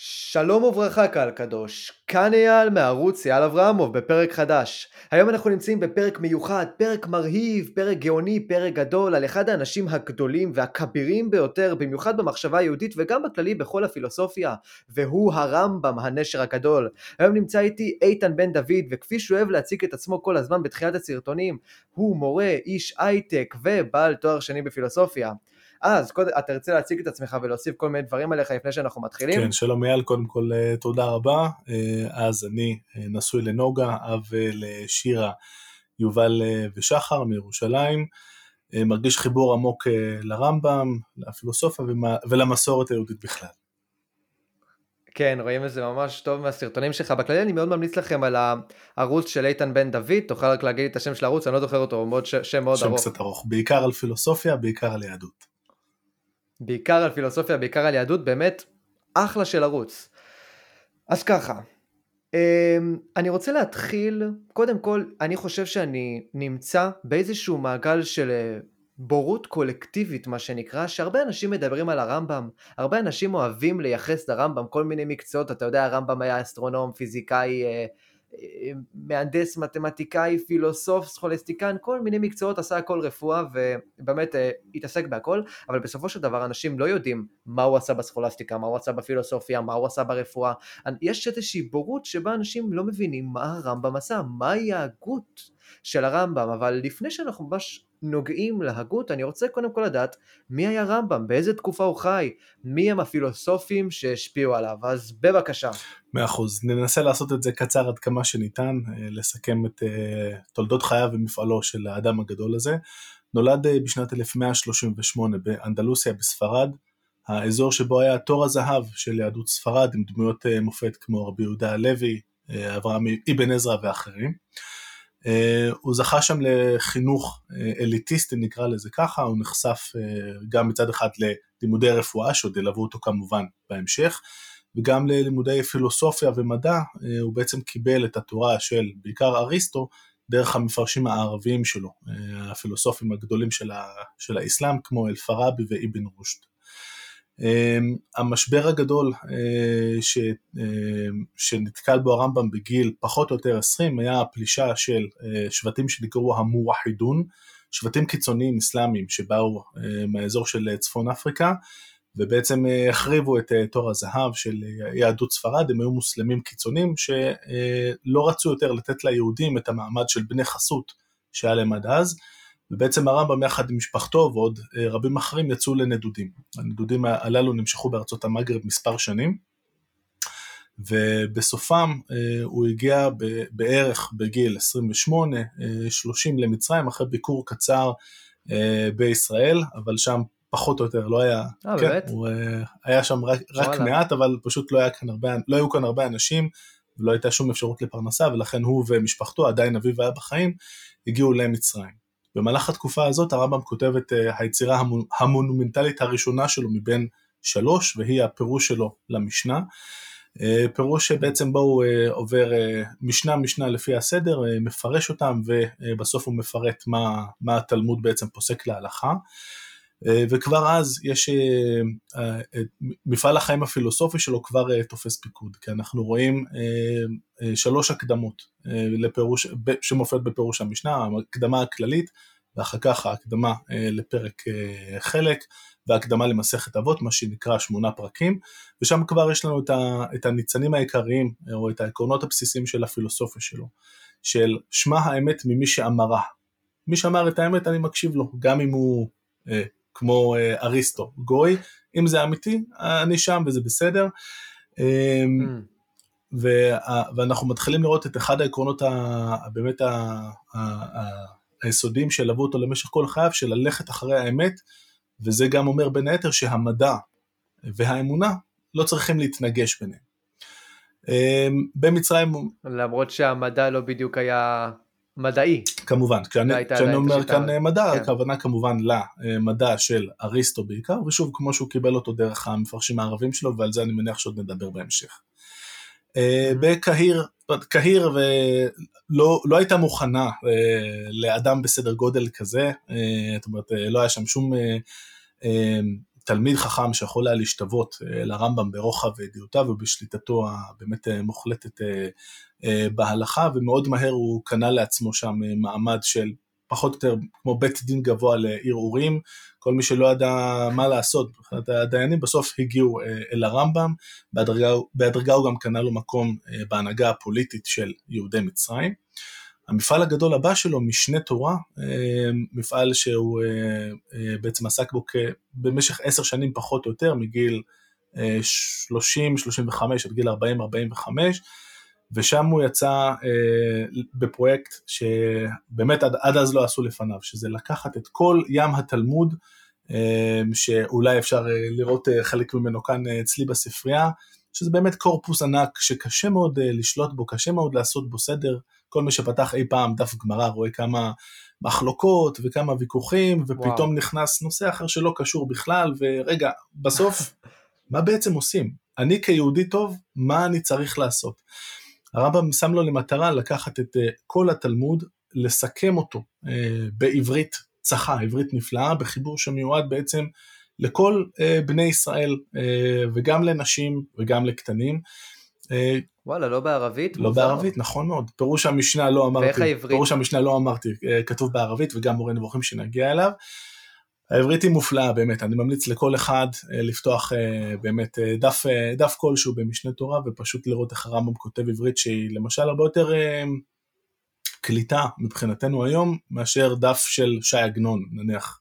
שלום וברכה קהל קדוש, כאן אייל מערוץ אייל אברהמוב בפרק חדש. היום אנחנו נמצאים בפרק מיוחד, פרק מרהיב, פרק גאוני, פרק גדול, על אחד האנשים הגדולים והכבירים ביותר, במיוחד במחשבה היהודית וגם בכללי בכל הפילוסופיה, והוא הרמב"ם, הנשר הגדול. היום נמצא איתי איתן בן דוד, וכפי שהוא אוהב להציג את עצמו כל הזמן בתחילת הסרטונים, הוא מורה, איש הייטק ובעל תואר שני בפילוסופיה. אז קודם, אתה תרצה להציג את עצמך ולהוסיף כל מיני דברים עליך לפני שאנחנו מתחילים? כן, שלום אייל, קודם כל אה, תודה רבה. אה, אז אני אה, נשוי לנוגה, אב לשירה, יובל ושחר מירושלים. מרגיש חיבור עמוק לרמב"ם, לפילוסופיה ולמסורת היהודית בכלל. כן, רואים את זה ממש טוב מהסרטונים שלך. בכללי אני מאוד ממליץ לכם על הערוץ של איתן בן דוד, תוכל רק להגיד את השם של הערוץ, אני לא זוכר אותו, הוא מאוד שם מאוד שם ארוך. שם קצת ארוך, בעיקר על פילוסופיה, בעיקר על יהדות. בעיקר על פילוסופיה, בעיקר על יהדות, באמת אחלה של ערוץ. אז ככה, אמ, אני רוצה להתחיל, קודם כל, אני חושב שאני נמצא באיזשהו מעגל של אה, בורות קולקטיבית, מה שנקרא, שהרבה אנשים מדברים על הרמב"ם, הרבה אנשים אוהבים לייחס לרמב"ם כל מיני מקצועות, אתה יודע, הרמב"ם היה אסטרונום, פיזיקאי, אה, מהנדס, מתמטיקאי, פילוסוף, סכולסטיקן, כל מיני מקצועות, עשה הכל רפואה ובאמת אה, התעסק בהכל, אבל בסופו של דבר אנשים לא יודעים מה הוא עשה בסכולסטיקה, מה הוא עשה בפילוסופיה, מה הוא עשה ברפואה. יש איזושהי בורות שבה אנשים לא מבינים מה הרמב"ם עשה, מהי ההגות של הרמב"ם, אבל לפני שאנחנו ממש נוגעים להגות, אני רוצה קודם כל לדעת מי היה רמב"ם, באיזה תקופה הוא חי, מי הם הפילוסופים שהשפיעו עליו, אז בבקשה. מאה אחוז, ננסה לעשות את זה קצר עד כמה שניתן, אה, לסכם את אה, תולדות חייו ומפעלו של האדם הגדול הזה. נולד אה, בשנת 1138 באנדלוסיה בספרד, האזור שבו היה תור הזהב של יהדות ספרד עם דמויות מופת כמו רבי יהודה הלוי, אברהם אבן עזרא ואחרים. Uh, הוא זכה שם לחינוך uh, אליטיסטי נקרא לזה ככה, הוא נחשף uh, גם מצד אחד ללימודי רפואה שעוד ילוו אותו כמובן בהמשך, וגם ללימודי פילוסופיה ומדע, הוא בעצם קיבל את התורה של בעיקר אריסטו דרך המפרשים הערביים שלו, הפילוסופים הגדולים של, ה, של האסלאם כמו אל-פראבי ואיבן רושד. אמ, המשבר הגדול אה, ש, אה, שנתקל בו הרמב"ם בגיל פחות או יותר 20 היה הפלישה של אה, שבטים שנקראו המוואחידון, שבטים קיצוניים אסלאמיים שבאו מהאזור של צפון אפריקה ובעצם החריבו את תור הזהב של יהדות ספרד, הם היו מוסלמים קיצוניים שלא רצו יותר לתת ליהודים את המעמד של בני חסות שהיה להם עד אז ובעצם הרמב"ם יחד עם משפחתו ועוד אה, רבים אחרים יצאו לנדודים. הנדודים הללו נמשכו בארצות המגרב מספר שנים, ובסופם אה, הוא הגיע בערך בגיל 28-30 אה, למצרים אחרי ביקור קצר בישראל, אבל שם פחות או יותר לא היה, אה, כן, באמת? הוא היה שם רק, רק מעט, אבל פשוט לא, היה כאן הרבה, לא היו כאן הרבה אנשים, ולא הייתה שום אפשרות לפרנסה, ולכן הוא ומשפחתו, עדיין אביו היה בחיים, הגיעו למצרים. במהלך התקופה הזאת הרמב"ם כותב את אה, היצירה המונומנטלית הראשונה שלו מבין שלוש, והיא הפירוש שלו למשנה. אה, פירוש שבעצם בו הוא אה, עובר משנה משנה לפי הסדר, מפרש אותם ובסוף הוא מפרט מה, מה התלמוד בעצם פוסק להלכה. וכבר אז יש, מפעל החיים הפילוסופי שלו כבר תופס פיקוד, כי אנחנו רואים שלוש הקדמות לפירוש, שמופיעות בפירוש המשנה, ההקדמה הכללית, ואחר כך ההקדמה לפרק חלק, והקדמה למסכת אבות, מה שנקרא שמונה פרקים, ושם כבר יש לנו את הניצנים העיקריים, או את העקרונות הבסיסיים של הפילוסופיה שלו, של שמע האמת ממי שאמרה. מי שאמר את האמת אני מקשיב לו, גם אם הוא כמו אה, אריסטו, גוי, אם זה אמיתי, אני שם וזה בסדר. אמ, mm. ואנחנו מתחילים לראות את אחד העקרונות באמת היסודיים שילוו אותו למשך כל חייו, של ללכת אחרי האמת, וזה גם אומר בין היתר שהמדע והאמונה לא צריכים להתנגש ביניהם. אמ, במצרים... למרות שהמדע לא בדיוק היה מדעי. כמובן, כשאני, כשאני אומר כאן אה, מדע, כן. הכוונה כמובן למדע של אריסטו בעיקר, ושוב, כמו שהוא קיבל אותו דרך המפרשים הערבים שלו, ועל זה אני מניח שעוד נדבר בהמשך. אה, בקהיר, קהיר ולא לא הייתה מוכנה אה, לאדם בסדר גודל כזה, זאת אומרת, לא היה שם שום תלמיד חכם שיכול היה להשתוות לרמב"ם ברוחב ידיעותיו ובשליטתו הבאמת מוחלטת בהלכה, ומאוד מהר הוא קנה לעצמו שם מעמד של פחות או יותר כמו בית דין גבוה לערעורים, כל מי שלא ידע מה לעשות הדיינים בסוף הגיעו אל הרמב"ם, בהדרגה, בהדרגה הוא גם קנה לו מקום בהנהגה הפוליטית של יהודי מצרים. המפעל הגדול הבא שלו, משנה תורה, אה, מפעל שהוא אה, אה, בעצם עסק בו במשך עשר שנים פחות או יותר, מגיל 30-35 עד גיל 40-45, ושם הוא יצא בפרויקט שבאמת עד, עד אז לא עשו לפניו, שזה לקחת את כל ים התלמוד, שאולי אפשר לראות חלק ממנו כאן אצלי בספרייה, שזה באמת קורפוס ענק שקשה מאוד לשלוט בו, קשה מאוד לעשות בו סדר, כל מי שפתח אי פעם דף גמרא רואה כמה מחלוקות וכמה ויכוחים, ופתאום וואו. נכנס נושא אחר שלא קשור בכלל, ורגע, בסוף, מה בעצם עושים? אני כיהודי טוב, מה אני צריך לעשות? הרמב"ם שם לו למטרה לקחת את uh, כל התלמוד, לסכם אותו uh, בעברית צחה, עברית נפלאה, בחיבור שמיועד בעצם לכל uh, בני ישראל, וגם לנשים וגם לקטנים. Uh, וואלה, לא בערבית? לא מוזר. בערבית, נכון מאוד. פירוש המשנה לא אמרתי. ואיך העברית? פירוש המשנה לא אמרתי, אה, כתוב בערבית וגם מורה נבוכים שנגיע אליו. העברית היא מופלאה באמת, אני ממליץ לכל אחד אה, לפתוח אה, באמת דף, דף כלשהו במשנה תורה ופשוט לראות איך הרמב"ם כותב עברית שהיא למשל הרבה יותר קליטה מבחינתנו היום מאשר דף של ש"י עגנון נניח.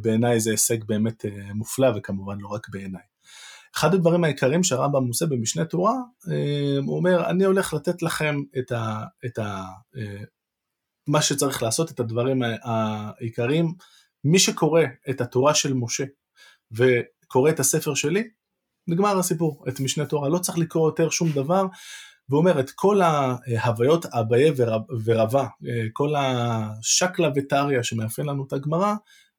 בעיניי זה הישג באמת מופלא וכמובן לא רק בעיניי. אחד הדברים העיקריים שהרמב"ם עושה במשנה תורה, אה, הוא אומר, אני הולך לתת לכם את, ה, את ה, אה, מה שצריך לעשות, את הדברים העיקריים. מי שקורא את התורה של משה וקורא את הספר שלי, נגמר הסיפור, את משנה תורה, לא צריך לקרוא יותר שום דבר, והוא אומר את כל ההוויות אביי ורבה, אה, כל השקלא וטריא שמאפיין לנו את הגמרא,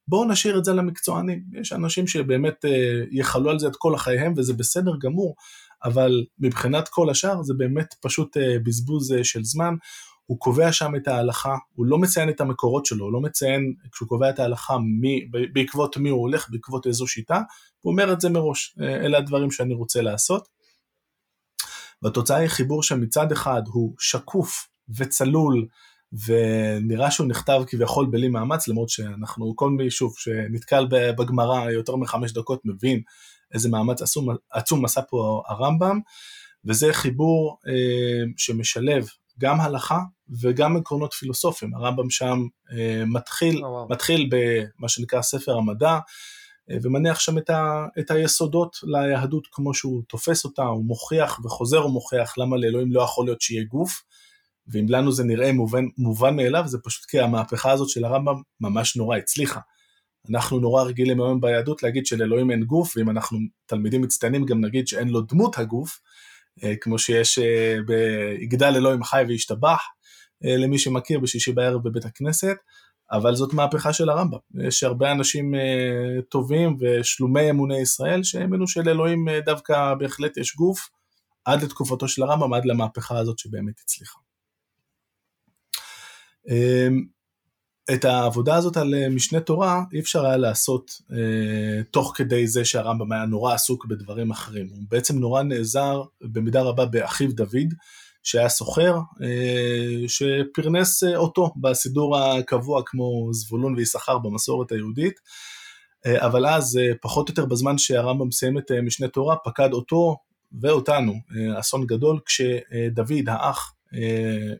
בואו נשאיר את זה למקצוענים. יש אנשים שבאמת אה, יכלו על זה את כל החייהם וזה בסדר גמור, אבל מבחינת כל השאר זה באמת פשוט אה, בזבוז אה, של זמן. הוא קובע שם את ההלכה, הוא לא מציין את המקורות שלו, הוא לא מציין כשהוא קובע את ההלכה מי, בעקבות מי הוא הולך, בעקבות איזו שיטה, הוא אומר את זה מראש, אלה הדברים שאני רוצה לעשות. והתוצאה היא חיבור שמצד אחד הוא שקוף וצלול ונראה שהוא נכתב כביכול בלי מאמץ, למרות שאנחנו, כל מי שוב שנתקל בגמרא יותר מחמש דקות מבין איזה מאמץ עצום, עצום עשה פה הרמב"ם, וזה חיבור אה, שמשלב גם הלכה וגם עקרונות פילוסופיים. הרמב"ם שם אה, מתחיל, oh, wow. מתחיל במה שנקרא ספר המדע, אה, ומניח שם את, ה, את היסודות ליהדות כמו שהוא תופס אותה, הוא מוכיח וחוזר ומוכיח למה לאלוהים לא יכול להיות שיהיה גוף, ואם לנו זה נראה מובן, מובן מאליו, זה פשוט כי המהפכה הזאת של הרמב"ם ממש נורא הצליחה. אנחנו נורא רגילים היום ביהדות להגיד שלאלוהים אין גוף, ואם אנחנו תלמידים מצטיינים גם נגיד שאין לו דמות הגוף, אה, כמו שיש אה, ביגדל אלוהים חי וישתבח, אה, למי שמכיר בשישי בערב בבית הכנסת, אבל זאת מהפכה של הרמב"ם. יש הרבה אנשים טובים ושלומי אמוני ישראל שהאמינו שלאלוהים דווקא בהחלט יש גוף, עד לתקופתו של הרמב"ם, עד למהפכה הזאת שבאמת הצליחה. אמ, את העבודה הזאת על אה, משנה תורה אי אפשר היה לעשות אה, תוך כדי זה שהרמב"ם היה נורא עסוק בדברים אחרים. הוא בעצם נורא נעזר במידה רבה באחיו דוד, שהיה סוחר, אה, שפרנס אה, אותו בסידור הקבוע כמו זבולון ויששכר במסורת היהודית. אה, אבל אז, אה, פחות או יותר בזמן שהרמב"ם מסיים את אה, משנה תורה, פקד אותו ואותנו אה, אסון גדול, כשדוד, האח, אה,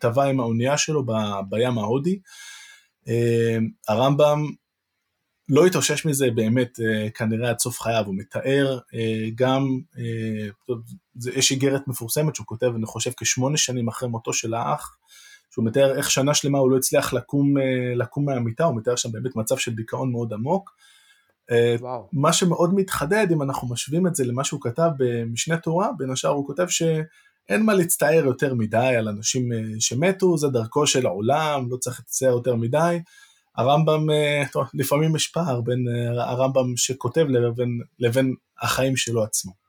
טבע עם האונייה שלו בים ההודי. אה, הרמב"ם לא התאושש מזה באמת אה, כנראה עד סוף חייו, הוא מתאר אה, גם, יש איגרת מפורסמת שהוא כותב, אני חושב כשמונה שנים אחרי מותו של האח, שהוא מתאר איך שנה שלמה הוא לא הצליח לקום, לקום מהמיטה, הוא מתאר שם באמת מצב של דיכאון מאוד עמוק. וואו. מה שמאוד מתחדד, אם אנחנו משווים את זה למה שהוא כתב במשנה תורה, בין השאר הוא כותב ש... אין מה להצטער יותר מדי על אנשים אה, שמתו, זה דרכו של העולם, לא צריך להצטער יותר מדי. הרמב"ם, אה, טוב, לפעמים יש פער בין אה, הרמב"ם שכותב לבין, לבין החיים שלו עצמו.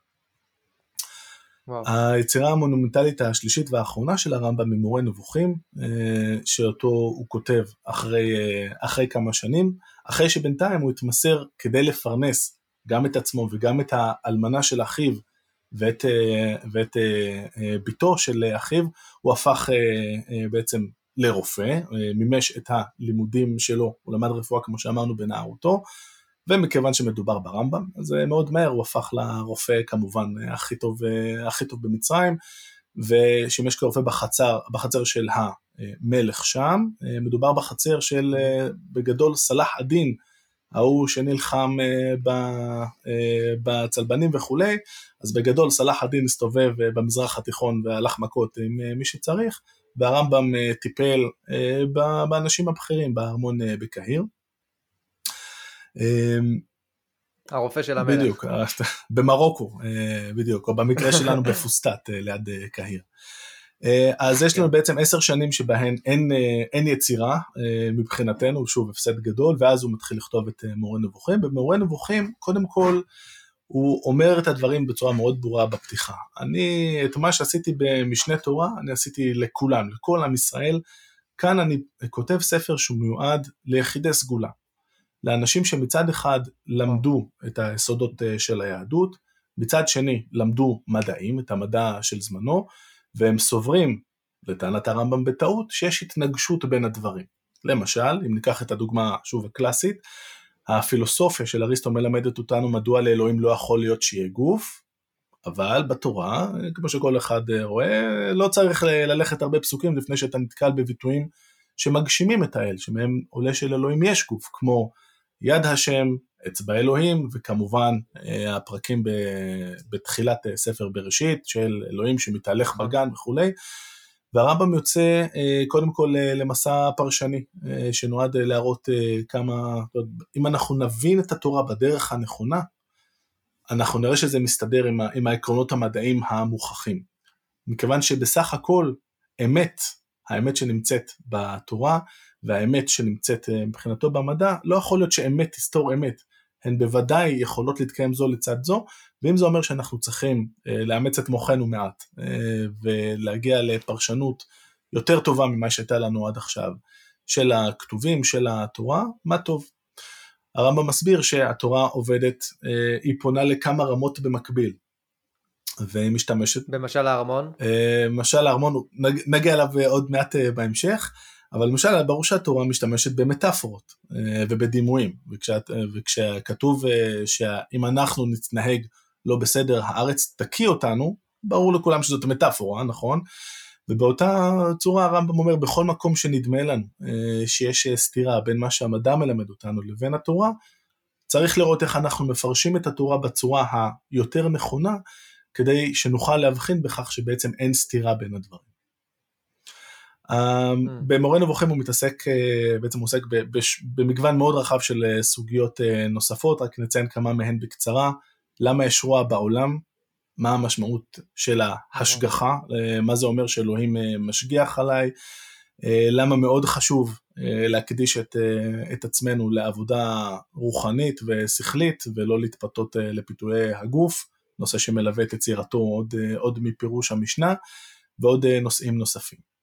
היצירה המונומנטלית השלישית והאחרונה של הרמב"ם ממורה נבוכים, אה, שאותו הוא כותב אחרי, אה, אחרי כמה שנים, אחרי שבינתיים הוא התמסר כדי לפרנס גם את עצמו וגם את האלמנה של אחיו ואת, אה, ואת ביתו של אחיו, הוא הפך בעצם לרופא, מימש את הלימודים שלו, הוא למד רפואה כמו שאמרנו בנערותו, ומכיוון שמדובר ברמב"ם, אז אה, מאוד מהר הוא הפך לרופא כמובן אה, הכי טוב, אה, הכי טוב במצרים, ושימש כרופא בחצר, בחצר של המלך שם, מדובר בחצר של בגדול סלאח א-דין, ההוא שנלחם בצלבנים וכולי, אז בגדול סלאח א-דין הסתובב במזרח התיכון והלך מכות עם מי שצריך, והרמב"ם טיפל באנשים הבכירים בארמון בקהיר. אמ, הרופא של המלך. בדיוק, במרוקו, אה, בדיוק, או במקרה שלנו בפוסטט אה, ליד אה, קהיר. אז יש לנו כן. בעצם עשר שנים שבהן אין, אין יצירה מבחינתנו, שוב הפסד גדול, ואז הוא מתחיל לכתוב את מורה נבוכים. במורה נבוכים, קודם כל, הוא אומר את הדברים בצורה מאוד ברורה בפתיחה. אני, את מה שעשיתי במשנה תורה, אני עשיתי לכולם, לכל עם ישראל. כאן אני כותב ספר שהוא מיועד ליחידי סגולה. לאנשים שמצד אחד למדו את היסודות אה, של היהדות, מצד שני למדו מדעים, את המדע של זמנו, והם סוברים, לטענת הרמב"ם בטעות, שיש התנגשות בין הדברים. למשל, אם ניקח את הדוגמה, שוב, הקלאסית, הפילוסופיה של אריסטו מלמדת אותנו מדוע לאלוהים לא יכול להיות שיהיה גוף, אבל בתורה, כמו שכל אחד אה, רואה, לא צריך ללכת הרבה פסוקים לפני שאתה נתקל בביטויים שמגשימים את האל, שמהם עולה שלאלוהים יש גוף, כמו יד השם, אצבע אלוהים, וכמובן אה, הפרקים בתחילת אה, ספר בראשית של אלוהים שמתהלך בגן וכולי. והרמב"ם יוצא אה, קודם כל למסע פרשני, שנועד להראות כמה, אם אנחנו נבין את התורה בדרך הנכונה, אנחנו נראה שזה מסתדר עם, עם העקרונות המדעיים המוכחים. מכיוון שבסך הכל אמת, האמת שנמצאת בתורה, והאמת שנמצאת אה, מבחינתו במדע, לא יכול להיות שאמת תסתור אמת. הן בוודאי יכולות להתקיים זו לצד זו, ואם זה אומר שאנחנו צריכים אה, לאמץ את מוחנו מעט אה, ולהגיע לפרשנות יותר טובה ממה שהייתה לנו עד עכשיו של הכתובים, של התורה, מה טוב. הרמב"ם מסביר שהתורה עובדת, היא פונה לכמה רמות במקביל. והיא משתמשת... במשל הארמון? משל הארמון, נגיע אליו עוד מעט בהמשך. אבל למשל ברור שהתורה משתמשת במטאפורות אה, ובדימויים, אה, וכשכתוב אה, שאם אנחנו נתנהג לא בסדר הארץ תקיא אותנו, ברור לכולם שזאת מטאפורה, נכון? ובאותה צורה הרמב"ם אומר בכל מקום שנדמה לנו שיש סתירה בין מה שהמדע מלמד אותנו לבין התורה, צריך לראות איך אנחנו מפרשים את התורה בצורה היותר נכונה, כדי שנוכל להבחין בכך שבעצם אין סתירה בין הדברים. Mm. במורה נבוכים הוא מתעסק, אה, בעצם הוא עוסק במגוון מאוד רחב של אה, סוגיות אה, נוספות, רק נציין כמה מהן בקצרה. למה יש רוע בעולם? מה המשמעות של ההשגחה? מה זה אומר שאלוהים משגיח עליי? למה מאוד חשוב להקדיש את, את עצמנו לעבודה רוחנית ושכלית ולא להתפתות לפיתויי הגוף, נושא שמלווה את יצירתו עוד, עוד מפירוש המשנה ועוד נושאים נוספים.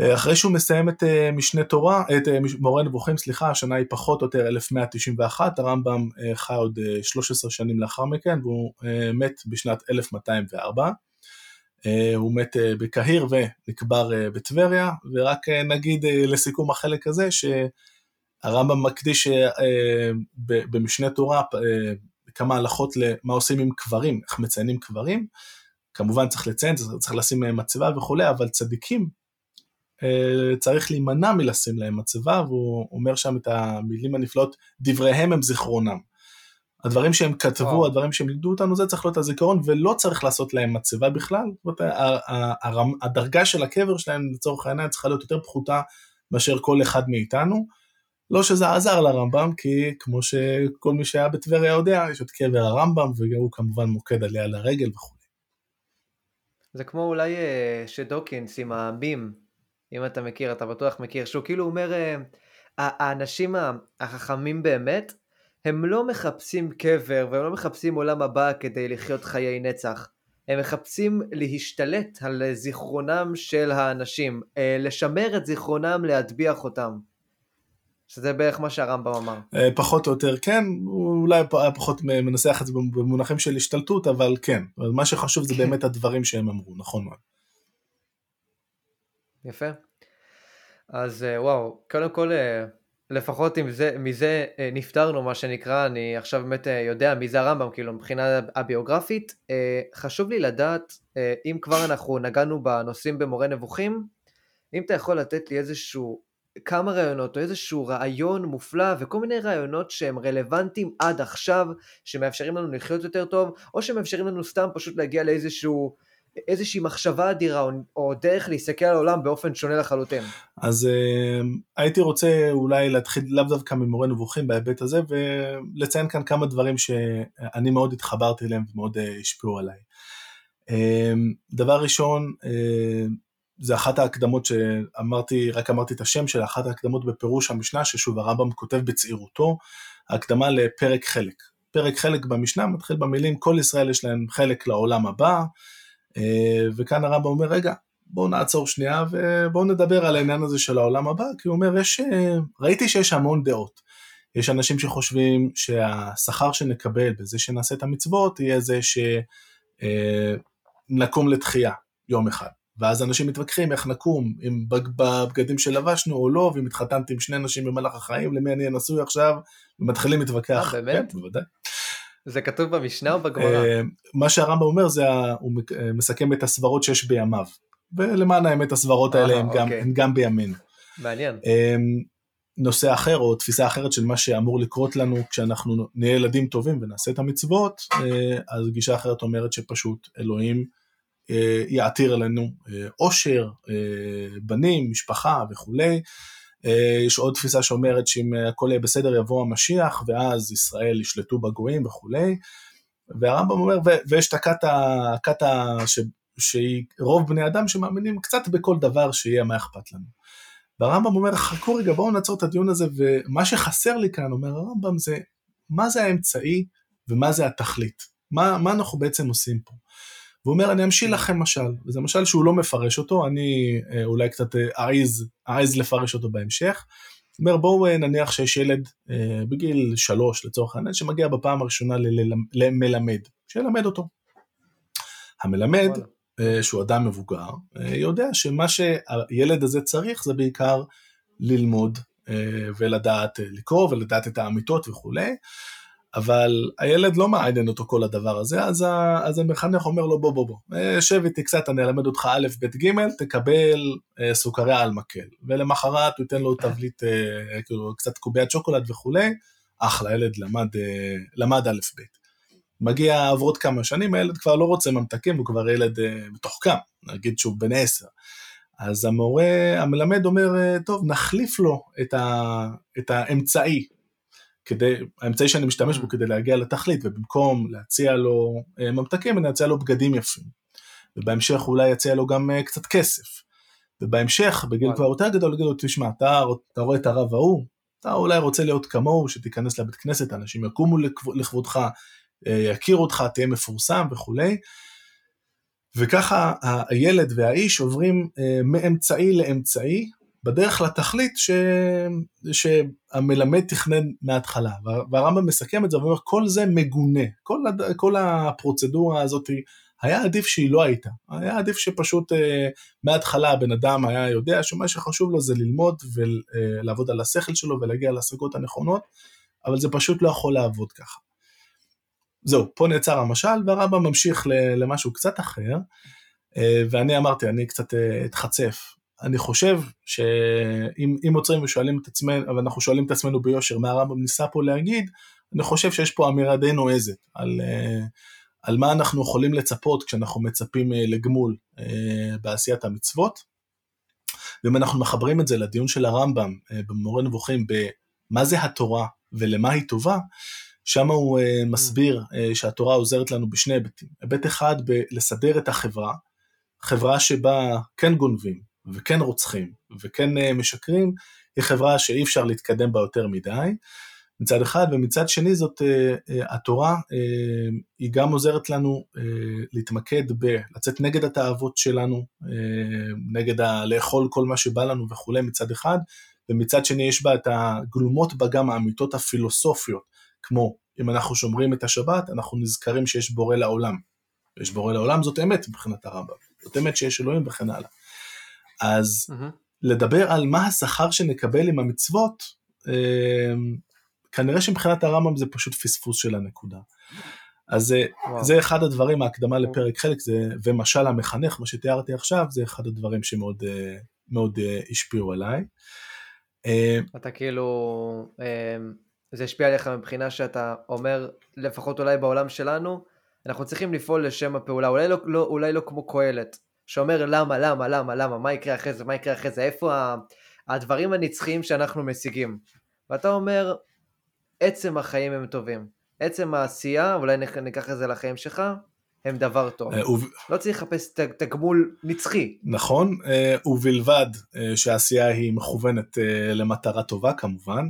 אה, אחרי שהוא מסיים את אה, משנה תורה, את אה, מורה נבוכים, סליחה, השנה היא פחות או יותר 1191, הרמב"ם חי עוד 13 שנים לאחר מכן והוא מת בשנת 1204. הוא מת בקהיר ונקבר בטבריה, ורק נגיד לסיכום החלק הזה שהרמב"ם מקדיש במשנה תורה כמה הלכות למה עושים עם קברים, איך מציינים קברים. כמובן צריך לציין, צריך לשים מצבה וכולי, אבל צדיקים צריך להימנע מלשים להם מצבה, והוא אומר שם את המילים הנפלאות, דבריהם הם זיכרונם. הדברים שהם כתבו, הדברים שהם לימדו אותנו, זה צריך להיות הזיכרון, ולא צריך לעשות להם מצבה בכלל. זאת אומרת, הדרגה של הקבר שלהם, לצורך העניין, צריכה להיות יותר פחותה מאשר כל אחד מאיתנו. לא שזה עזר לרמב"ם, כי כמו שכל מי שהיה בטבריה יודע, יש את קבר הרמב"ם, והוא כמובן מוקד עליה לרגל וכו'. זה כמו אולי אה, שדוקינס עם הבים, אם אתה מכיר, אתה בטוח מכיר, שהוא כאילו אומר, אה, האנשים החכמים באמת, הם לא מחפשים קבר והם לא מחפשים עולם הבא כדי לחיות חיי נצח. הם מחפשים להשתלט על זיכרונם של האנשים, אה, לשמר את זיכרונם, להטביח אותם. שזה בערך מה שהרמב"ם אמר. אה, פחות או יותר כן, אולי פחות מנסח את זה במונחים של השתלטות, אבל כן, מה שחשוב זה באמת הדברים שהם אמרו, נכון מאוד. יפה. אז אה, וואו, קודם כל לפחות עם זה, מזה אה, נפטרנו מה שנקרא, אני עכשיו באמת אה, יודע מי זה הרמב"ם, כאילו מבחינה הביוגרפית. אה, חשוב לי לדעת, אם כבר אנחנו נגענו בנושאים במורה נבוכים, אם אתה יכול לתת לי איזשהו, כמה רעיונות או איזשהו רעיון מופלא וכל מיני רעיונות שהם רלוונטיים עד עכשיו, שמאפשרים לנו לחיות יותר טוב, או שמאפשרים לנו סתם פשוט להגיע לאיזשהו... איזושהי מחשבה אדירה או, או דרך להסתכל על העולם באופן שונה לחלוטין. אז uh, הייתי רוצה אולי להתחיל לאו דווקא ממורה נבוכים בהיבט הזה ולציין כאן כמה דברים שאני מאוד התחברתי אליהם ומאוד uh, השפיעו עליי. Uh, דבר ראשון, uh, זה אחת ההקדמות שאמרתי, רק אמרתי את השם של אחת ההקדמות בפירוש המשנה, ששוב הרמב"ם כותב בצעירותו, הקדמה לפרק חלק. פרק חלק במשנה מתחיל במילים כל ישראל יש להם חלק לעולם הבא, אה, וכאן הרמב"ם אומר, רגע, בואו נעצור שנייה ובואו נדבר על העניין הזה של העולם הבא, כי הוא אומר, יש, אה, ראיתי שיש המון דעות. יש אנשים שחושבים שהשכר שנקבל בזה שנעשה את המצוות יהיה זה שנקום אה, לתחייה יום אחד. ואז אנשים מתווכחים איך נקום, אם בבגדים שלבשנו או לא, ואם התחתנתי עם שני נשים במהלך החיים, למי אני נשוי עכשיו, ומתחילים להתווכח. אה, באמת? כן, בוודאי. זה כתוב במשנה או בגמרא? אה, מה שהרמב"ם אומר זה, הוא אה, מסכם את הסברות שיש בימיו. ולמען האמת הסברות האלה הן גם, אוקיי. גם בימינו. מעניין. נושא אחר או תפיסה אחרת של מה שאמור לקרות לנו כשאנחנו נהיה ילדים טובים ונעשה את המצוות, אז גישה אחרת אומרת שפשוט אלוהים יעתיר עלינו עושר, בנים, משפחה וכולי. אה, יש עוד תפיסה שאומרת שאם הכל יהיה בסדר יבוא המשיח ואז ישראל ישלטו בגויים וכולי. והרמב"ם אומר, ויש את ש, שהיא רוב בני אדם שמאמינים קצת בכל דבר שיהיה מה אכפת לנו. והרמב"ם אומר, חכו רגע בואו נעצור את הדיון הזה ומה שחסר לי כאן, אומר הרמב"ם, זה מה זה האמצעי ומה זה התכלית. מה, מה אנחנו בעצם עושים פה. והוא אומר אני אמשיל לכם משל, וזה משל שהוא לא מפרש אותו, אני אה, אולי קצת אה, אעז, אעז לפרש אותו בהמשך. הוא אומר בואו אה, נניח שיש ילד בגיל שלוש לצורך העניין שמגיע בפעם הראשונה למלמד, שילמד אותו. המלמד, שהוא אדם מבוגר, יודע שמה שהילד הזה צריך זה בעיקר ללמוד ולדעת לקרוא ולדעת את האמיתות וכולי. אבל הילד לא מעניין אותו כל הדבר הזה, אז, ה, אז המחנך אומר לו בוא בוא בוא, אה, שב איתי קצת, אני אלמד אותך א', ב', ג', תקבל אה, סוכריה על מקל. ולמחרת הוא ייתן לו תבליט, אה, כאילו קצת קוביית שוקולד וכולי, אחלה, ילד למד, אה, למד א', ב'. מגיע עברות כמה שנים, הילד כבר לא רוצה ממתקים, הוא כבר ילד אה, מתוחכם, נגיד שהוא בן עשר. אז המורה, המלמד אומר, אה, טוב, נחליף לו את, ה, את האמצעי, כדי, האמצעי שאני משתמש בו mm. כדי להגיע לתכלית, ובמקום להציע לו אה, ממתקים, אני אציע לו בגדים יפים. ובהמשך אולי אציע לו גם אה, קצת כסף. ובהמשך, בגיל כבר יותר גדול, יגידו לו, תשמע, אתה, אתה רואה את הרב ההוא, אתה אולי רוצה להיות כמוהו, שתיכנס לבית כנסת, אנשים יקומו לכבודך, אה, יכירו אותך, תהיה מפורסם וכולי. וככה הילד והאיש עוברים מאמצעי לאמצעי, בדרך לתכלית ש... שהמלמד תכנן מההתחלה. והרמב"ם מסכם את זה ואומר, כל זה מגונה, כל, הד... כל הפרוצדורה הזאת היה עדיף שהיא לא הייתה. היה עדיף שפשוט אה, מההתחלה הבן אדם היה יודע שמה שחשוב לו זה ללמוד ולעבוד על השכל שלו ולהגיע להשגות הנכונות, אבל זה פשוט לא יכול לעבוד ככה. זהו, פה נעצר המשל והרמב"ם ממשיך למשהו קצת אחר, אה, ואני אמרתי, אני קצת אה, אתחצף אני חושב שאם עוצרים ושואלים את עצמנו, אבל אנחנו שואלים את עצמנו ביושר מה הרמב"ם ניסה פה להגיד, אני חושב שיש פה אמירה די נועזת על, אה, על מה אנחנו יכולים לצפות כשאנחנו מצפים אה, לגמול אה, בעשיית המצוות. ואם אנחנו מחברים את זה לדיון של הרמב"ם במורה נבוכים במה זה התורה ולמה היא טובה, שם הוא מסביר שהתורה עוזרת לנו בשני היבטים. היבט אחד בלסדר את החברה, חברה שבה כן גונבים, וכן רוצחים וכן אה, משקרים, היא חברה שאי אפשר להתקדם בה יותר מדי. מצד אחד, ומצד שני זאת התורה, היא גם עוזרת לנו להתמקד בלצאת נגד התאוות שלנו, נגד ה- לאכול כל מה שבא לנו וכולי מצד אחד, ומצד שני יש בה את הגלומות בה גם האמיתות הפילוסופיות, כמו אם אנחנו שומרים את השבת, אנחנו נזכרים שיש בורא לעולם. יש בורא לעולם, זאת אמת מבחינת הרמב"ם, זאת אמת שיש אלוהים וכן הלאה. אז mm-hmm. לדבר על מה השכר שנקבל עם המצוות, אה, כנראה שמבחינת הרמב"ם זה פשוט פספוס של הנקודה. אז. אה, זה אחד הדברים, ההקדמה לפרק חלק, זה, ומשל המחנך, מה שתיארתי עכשיו, זה אחד הדברים שמאוד אה, מאוד השפיעו עליי. אתה כאילו, זה השפיע עליך מבחינה שאתה אומר, לפחות אולי בעולם שלנו, אנחנו צריכים לפעול לשם הפעולה, אולי לא, לא, אולי לא כמו קהלת, שאומר למה, למה, למה, למה, מה יקרה אחרי זה, מה יקרה אחרי זה, איפה הדברים הנצחיים שאנחנו משיגים. ואתה אומר, עצם החיים הם טובים. עצם העשייה, אולי ניקח את זה לחיים שלך, הם דבר טוב. אה, לא צריך לחפש תגמול נצחי. נכון, אה, ובלבד אה, שהעשייה היא מכוונת למטרה טובה כמובן,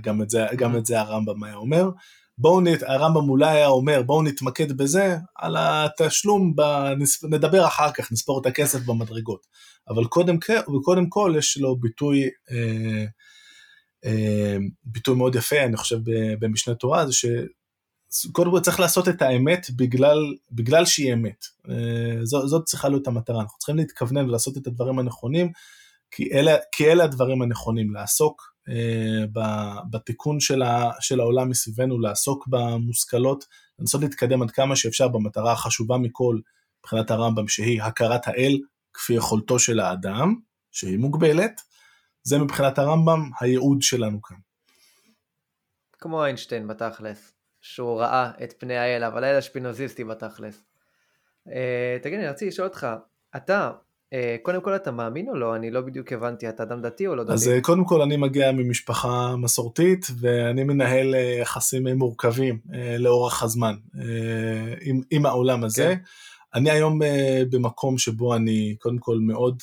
גם את זה, גם את זה הרמב"ם היה אומר. בואו, נת, הרמב"ם אולי היה אומר, בואו נתמקד בזה, על התשלום, בנס, נדבר אחר כך, נספור את הכסף במדרגות. אבל קודם, קודם כל יש לו ביטוי, אה, אה, ביטוי מאוד יפה, אני חושב, במשנה תורה, זה שקודם כל צריך לעשות את האמת בגלל, בגלל שהיא אמת. אה, זו, זאת צריכה להיות המטרה, אנחנו צריכים להתכוונן ולעשות את הדברים הנכונים, כי אלה, כי אלה הדברים הנכונים, לעסוק בתיקון של, ה, של העולם מסביבנו, לעסוק במושכלות, לנסות להתקדם עד כמה שאפשר במטרה החשובה מכל, מבחינת הרמב"ם, שהיא הכרת האל כפי יכולתו של האדם, שהיא מוגבלת, זה מבחינת הרמב"ם הייעוד שלנו כאן. כמו איינשטיין בתכלס, שהוא ראה את פני האל, אבל האל השפינוזיסטי בתכלס. Uh, תגיד, אני רציתי לשאול אותך, אתה אה, קודם כל אתה מאמין או לא? אני לא בדיוק הבנתי, אתה אדם דתי או לא דתי? אז אה, קודם כל אני מגיע ממשפחה מסורתית ואני מנהל אה, יחסים מורכבים לאורך הזמן עם, עם העולם הזה. כן. אני היום במקום שבו אני קודם כל מאוד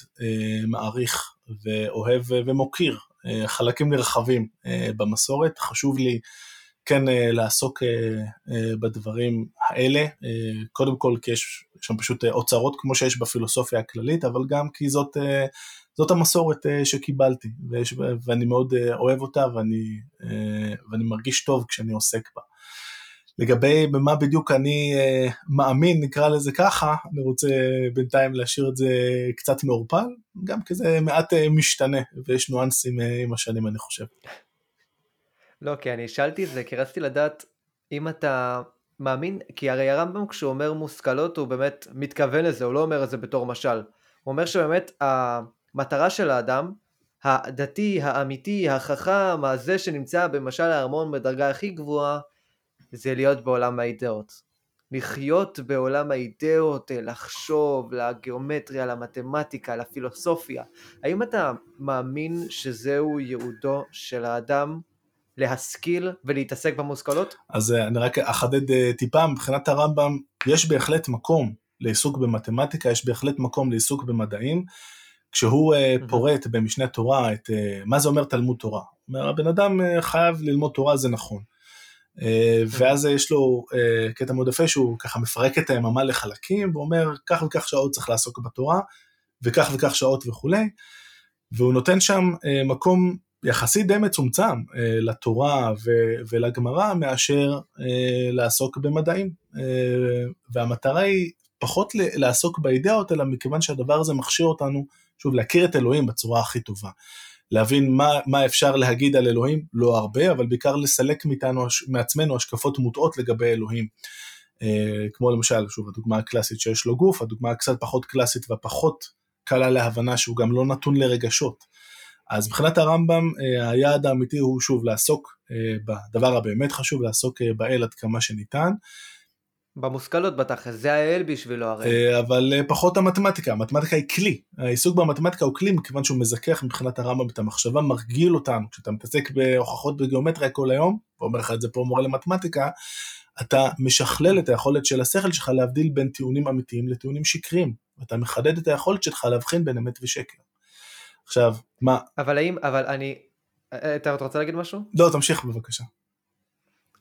מעריך ואוהב ומוקיר חלקים נרחבים במסורת, חשוב לי כן לעסוק בדברים האלה, קודם כל כי יש שם פשוט אוצרות כמו שיש בפילוסופיה הכללית, אבל גם כי זאת, זאת המסורת שקיבלתי, ויש, ואני מאוד אוהב אותה ואני, ואני מרגיש טוב כשאני עוסק בה. לגבי במה בדיוק אני מאמין, נקרא לזה ככה, אני רוצה בינתיים להשאיר את זה קצת מעורפל, גם כי זה מעט משתנה ויש ניואנסים עם השנים אני חושב. לא, כי אני שאלתי את זה, כי רציתי לדעת אם אתה מאמין, כי הרי הרמב"ם כשהוא אומר מושכלות הוא באמת מתכוון לזה, הוא לא אומר את זה בתור משל. הוא אומר שבאמת המטרה של האדם, הדתי, האמיתי, החכם, הזה שנמצא במשל הארמון בדרגה הכי גבוהה, זה להיות בעולם האידאות. לחיות בעולם האידאות, לחשוב, לגיאומטריה, למתמטיקה, לפילוסופיה. האם אתה מאמין שזהו ייעודו של האדם? להשכיל ולהתעסק במושכלות? אז אה, אני רק אחדד אה, טיפה, מבחינת הרמב"ם יש בהחלט מקום לעיסוק במתמטיקה, יש בהחלט מקום לעיסוק במדעים. כשהוא mm-hmm. פורט במשנה תורה את מה זה אומר תלמוד תורה. אומר, הבן אדם חייב ללמוד תורה, זה נכון. ואז יש לו קטע מאוד יפה שהוא ככה מפרק את היממה לחלקים ואומר כך וכך שעות צריך לעסוק בתורה וכך וכך שעות וכולי והוא נותן שם מקום יחסית די מצומצם אה, לתורה ו- ולגמרא מאשר אה, לעסוק במדעים. אה, והמטרה היא פחות לעסוק באידאות, אלא מכיוון שהדבר הזה מכשיר אותנו, שוב, להכיר את אלוהים בצורה הכי טובה. להבין מה, מה אפשר להגיד על אלוהים, לא הרבה, אבל בעיקר לסלק מאיתנו, מעצמנו השקפות מוטעות לגבי אלוהים. אה, כמו למשל, שוב, הדוגמה הקלאסית שיש לו גוף, הדוגמה הקצת פחות קלאסית והפחות קלה להבנה שהוא גם לא נתון לרגשות. אז מבחינת הרמב"ם אה, היעד האמיתי הוא שוב לעסוק אה, בדבר הבאמת חשוב, לעסוק אה, באל עד כמה שניתן. במושכלות בתכל'ס, זה האל בשבילו הרי. אבל פחות המתמטיקה, המתמטיקה היא כלי, העיסוק במתמטיקה הוא כלי מכיוון שהוא מזכך מבחינת הרמב"ם את המחשבה, מרגיל אותנו, כשאתה מתעסק בהוכחות בגיאומטריה כל היום, ואומר לך את זה פה מורה למתמטיקה, אתה משכלל את היכולת של השכל שלך להבדיל בין טיעונים אמיתיים לטיעונים שקריים, ואתה מחדד את היכולת שלך להבחין בין אמת ושקר. עכשיו, מה... אבל האם, אבל אני... אתה רוצה להגיד משהו? לא, תמשיך בבקשה.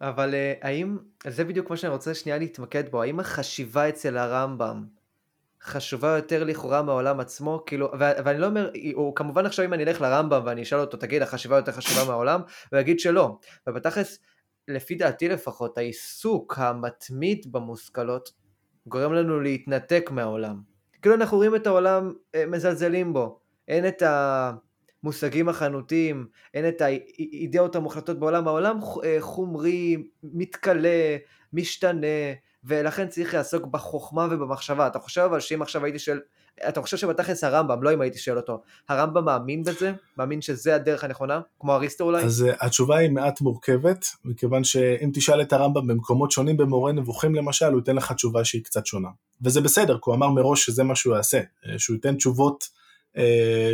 אבל אה, האם, זה בדיוק מה שאני רוצה שנייה להתמקד בו, האם החשיבה אצל הרמב"ם חשובה יותר לכאורה מהעולם עצמו, כאילו, ו- ואני לא אומר, הוא כמובן עכשיו אם אני אלך לרמב"ם ואני אשאל אותו, תגיד, החשיבה יותר חשובה מהעולם? הוא יגיד שלא. ובתכלס, לפי דעתי לפחות, העיסוק המתמיד במושכלות גורם לנו להתנתק מהעולם. כאילו אנחנו רואים את העולם אה, מזלזלים בו, אין את המושגים החנותיים, אין את האידאות המוחלטות בעולם, העולם אה, חומרי, מתכלה, משתנה, ולכן צריך לעסוק בחוכמה ובמחשבה. אתה חושב אבל שאם עכשיו הייתי שואל, אתה חושב שבתכלס הרמב"ם, לא אם הייתי שואל אותו, הרמב"ם מאמין בזה? מאמין שזה הדרך הנכונה? כמו אריסטו אולי? אז uh, התשובה היא מעט מורכבת, מכיוון שאם תשאל את הרמב"ם במקומות שונים במורה נבוכים למשל, הוא ייתן לך תשובה שהיא קצת שונה. וזה בסדר, כי הוא אמר מראש שזה מה שהוא יעשה, אה, שהוא ייתן תשובות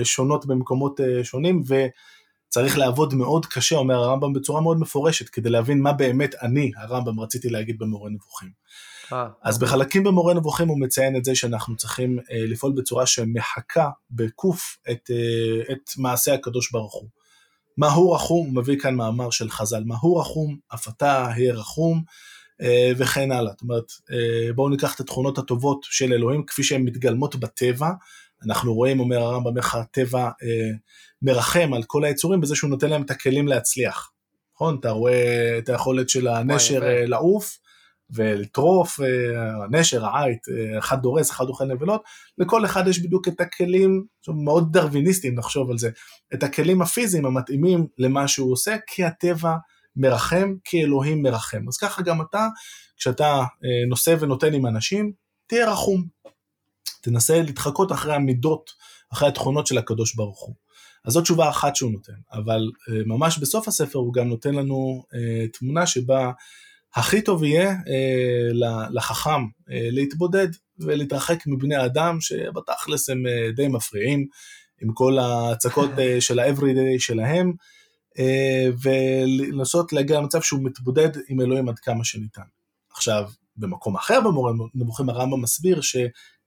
שונות במקומות uh, שונים, ו... צריך לעבוד מאוד קשה, אומר הרמב"ם בצורה מאוד מפורשת, כדי להבין מה באמת אני, הרמב"ם, רציתי להגיד במורה נבוכים. אה, אז אוקיי. בחלקים במורה נבוכים הוא מציין את זה שאנחנו צריכים אה, לפעול בצורה שמחקה בקוף את, אה, את מעשה הקדוש ברוך הוא. מה הוא רחום, הוא מביא כאן מאמר של חז"ל, מה הוא רחום, אף אתה היה רחום, אה, וכן הלאה. זאת אומרת, אה, בואו ניקח את התכונות הטובות של אלוהים כפי שהן מתגלמות בטבע, אנחנו רואים, אומר הרמב"ם, איך הטבע אה, מרחם על כל היצורים בזה שהוא נותן להם את הכלים להצליח. נכון? אתה רואה את היכולת של הנשר אה, לעוף ולטרוף, אה, הנשר, העית, אה, אחד דורס, אחד אוכל נבלות, לכל אחד יש בדיוק את הכלים, מאוד דרוויניסטיים נחשוב על זה, את הכלים הפיזיים המתאימים למה שהוא עושה, כי הטבע מרחם, כי אלוהים מרחם. אז ככה גם אתה, כשאתה אה, נושא ונותן עם אנשים, תהיה רחום. תנסה להתחקות אחרי המידות, אחרי התכונות של הקדוש ברוך הוא. אז זו תשובה אחת שהוא נותן, אבל uh, ממש בסוף הספר הוא גם נותן לנו uh, תמונה שבה הכי טוב יהיה uh, לחכם להתבודד ולהתרחק מבני אדם שבתכלס הם די מפריעים עם כל ההצקות של ה-everyday שלהם, ולנסות להגיע למצב שהוא מתבודד עם אלוהים עד כמה שניתן. עכשיו, במקום אחר במורה נבוכים הרמב"ם מסביר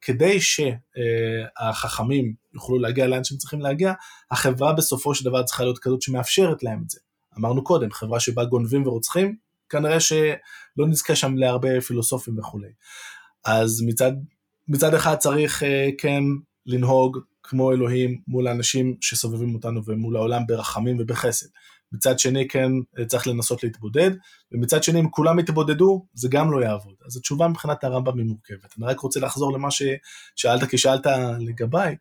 שכדי שהחכמים יוכלו להגיע לאן שהם צריכים להגיע, החברה בסופו של דבר צריכה להיות כזאת שמאפשרת להם את זה. אמרנו קודם, חברה שבה גונבים ורוצחים, כנראה שלא נזכה שם להרבה פילוסופים וכולי. אז מצד, מצד אחד צריך אה, כן לנהוג כמו אלוהים מול האנשים שסובבים אותנו ומול העולם ברחמים ובחסד. מצד שני כן צריך לנסות להתבודד, ומצד שני אם כולם יתבודדו זה גם לא יעבוד. אז התשובה מבחינת הרמב"ם היא מורכבת. אני רק רוצה לחזור למה ששאלת כי שאלת לגביי.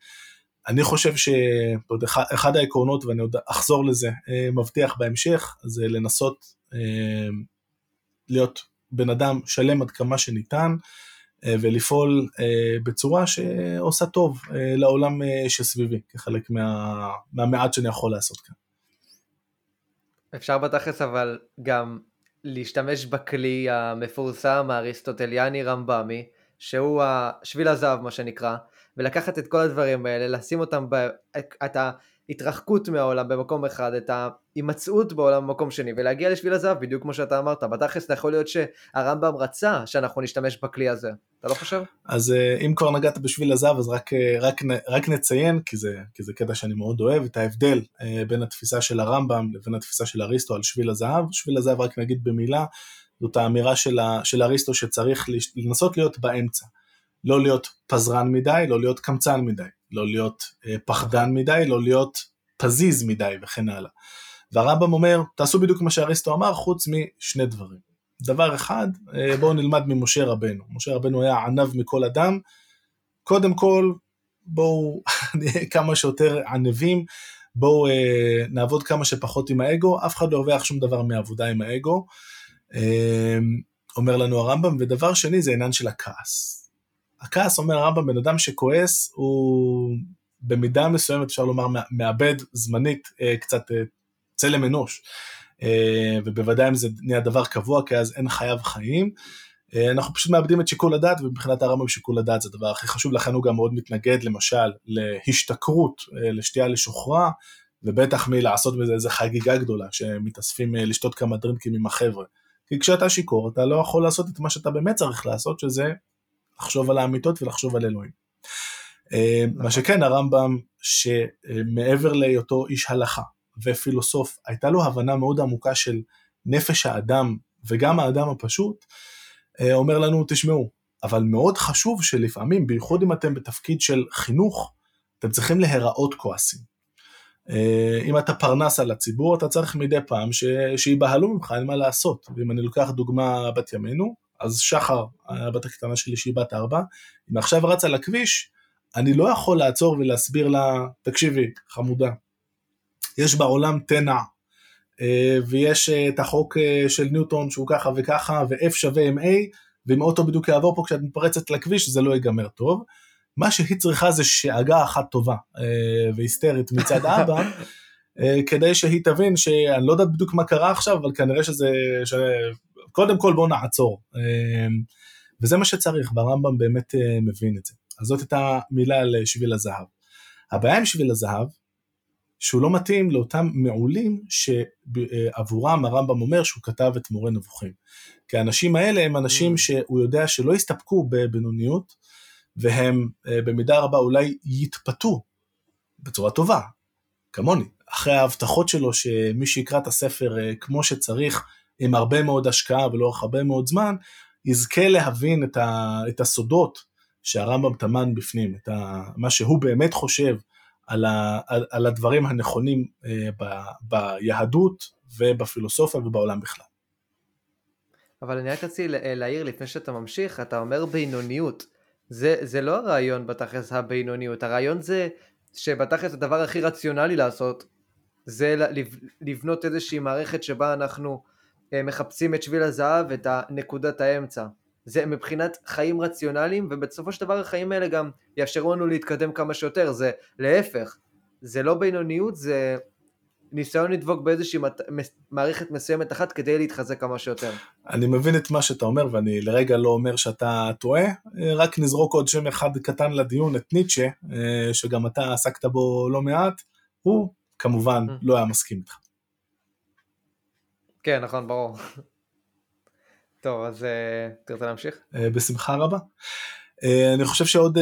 אני חושב שאחד העקרונות, ואני עוד אחזור לזה, אה, מבטיח בהמשך, זה לנסות אה, להיות בן אדם שלם עד כמה שניתן, אה, ולפעול בצורה שעושה טוב לעולם שסביבי, כחלק מה, מהמעט שאני יכול לעשות כאן. אפשר בתכלס אבל גם להשתמש בכלי המפורסם האריסטוטליאני רמב"מי, שהוא שביל הזהב מה שנקרא, ולקחת את כל הדברים האלה, לשים אותם, ב, את ההתרחקות מהעולם במקום אחד, את ההימצאות בעולם במקום שני, ולהגיע לשביל הזהב, בדיוק כמו שאתה אמרת. בתכלס יכול להיות שהרמב"ם רצה שאנחנו נשתמש בכלי הזה. אתה לא חושב? אז אה, אם כבר נגעת בשביל הזהב, אז רק, אה, רק, רק נציין, כי זה, כי זה קטע שאני מאוד אוהב, את ההבדל אה, בין התפיסה של הרמב"ם לבין התפיסה של אריסטו על שביל הזהב. שביל הזהב, רק נגיד במילה, זאת האמירה של, של אריסטו שצריך לנסות להיות באמצע. לא להיות פזרן מדי, לא להיות קמצן מדי, לא להיות פחדן מדי, לא להיות פזיז מדי וכן הלאה. והרמב"ם אומר, תעשו בדיוק מה שאריסטו אמר, חוץ משני דברים. דבר אחד, אה, בואו נלמד ממשה רבנו. משה רבנו היה ענב מכל אדם. קודם כל, בואו נהיה כמה שיותר ענבים, בואו אה, נעבוד כמה שפחות עם האגו, אף אחד לא הרוויח שום דבר מעבודה עם האגו. אה, אומר לנו הרמב"ם, ודבר שני זה עניין של הכעס. הכעס, אומר הרמב"ם, בן אדם שכועס הוא במידה מסוימת, אפשר לומר, מאבד זמנית אה, קצת אה, צלם אנוש. אה, ובוודאי אם זה נהיה דבר קבוע, כי אז אין חייו חיים. אנחנו פשוט מאבדים את שיקול הדעת, ומבחינת הרמב"ם שיקול הדעת זה הדבר הכי חשוב, לכן הוא גם מאוד מתנגד למשל להשתכרות, לשתייה לשוחרה, ובטח מלעשות בזה איזה חגיגה גדולה, שמתאספים לשתות כמה דרינקים עם החבר'ה. כי כשאתה שיכור אתה לא יכול לעשות את מה שאתה באמת צריך לעשות, שזה לחשוב על האמיתות ולחשוב על אלוהים. אה, מה נכון. שכן הרמב"ם שמעבר להיותו איש הלכה ופילוסוף הייתה לו הבנה מאוד עמוקה של נפש האדם וגם האדם הפשוט אה, אומר לנו, תשמעו, אבל מאוד חשוב שלפעמים, בייחוד אם אתם בתפקיד של חינוך, אתם צריכים להיראות כועסים. אה, אם אתה פרנס על הציבור, אתה צריך מדי פעם ש... שיבהלו ממך, אין מה לעשות. ואם אני לוקח דוגמה בת ימינו, אז שחר, הבת הקטנה שלי שהיא בת ארבע, אם עכשיו רצה לכביש, אני לא יכול לעצור ולהסביר לה, תקשיבי, חמודה, יש בעולם תנע, אה, ויש אה, את החוק של ניוטון שהוא ככה וככה, ו-F שווה עם A, ואם אוטו בדיוק יעבור פה כשאת מתפרצת לכביש, זה לא ייגמר טוב. מה שהיא צריכה זה שאגה אחת טובה אה, והיסטרית מצד אבא, אה, כדי שהיא תבין שאני לא יודעת בדיוק מה קרה עכשיו, אבל כנראה שזה, ש... קודם כל בואו נעצור. אה, וזה מה שצריך, והרמב"ם באמת מבין את זה. אז זאת הייתה מילה על שביל הזהב. הבעיה עם שביל הזהב, שהוא לא מתאים לאותם מעולים שעבורם הרמב"ם אומר שהוא כתב את מורה נבוכים. כי האנשים האלה הם אנשים mm. שהוא יודע שלא הסתפקו בבינוניות, והם אה, במידה רבה אולי יתפתו בצורה טובה, כמוני, אחרי ההבטחות שלו שמי שיקרא את הספר אה, כמו שצריך, עם הרבה מאוד השקעה ולאורך הרבה מאוד זמן, יזכה להבין את, ה, את הסודות שהרמב"ם טמן בפנים, את ה, מה שהוא באמת חושב על, ה, על, על הדברים הנכונים אה, ב, ביהדות ובפילוסופיה ובעולם בכלל. אבל אני רק רציתי להעיר לפני שאתה ממשיך, אתה אומר בינוניות. זה, זה לא הרעיון בתכלס הבינוניות, הרעיון זה שבתכלס הדבר הכי רציונלי לעשות זה לבנות איזושהי מערכת שבה אנחנו אה, מחפשים את שביל הזהב, את נקודת האמצע. זה מבחינת חיים רציונליים, ובסופו של דבר החיים האלה גם יאפשרו לנו להתקדם כמה שיותר, זה להפך, זה לא בינוניות, זה ניסיון לדבוק באיזושהי מערכת מסוימת אחת כדי להתחזק כמה שיותר. אני מבין את מה שאתה אומר ואני לרגע לא אומר שאתה טועה, רק נזרוק עוד שם אחד קטן לדיון, את ניטשה, אה, שגם אתה עסקת בו לא מעט, הוא כמובן mm. לא היה מסכים איתך. כן, נכון, ברור. טוב, אז אה, תרצה להמשיך? אה, בשמחה רבה. אה, אני חושב שעוד,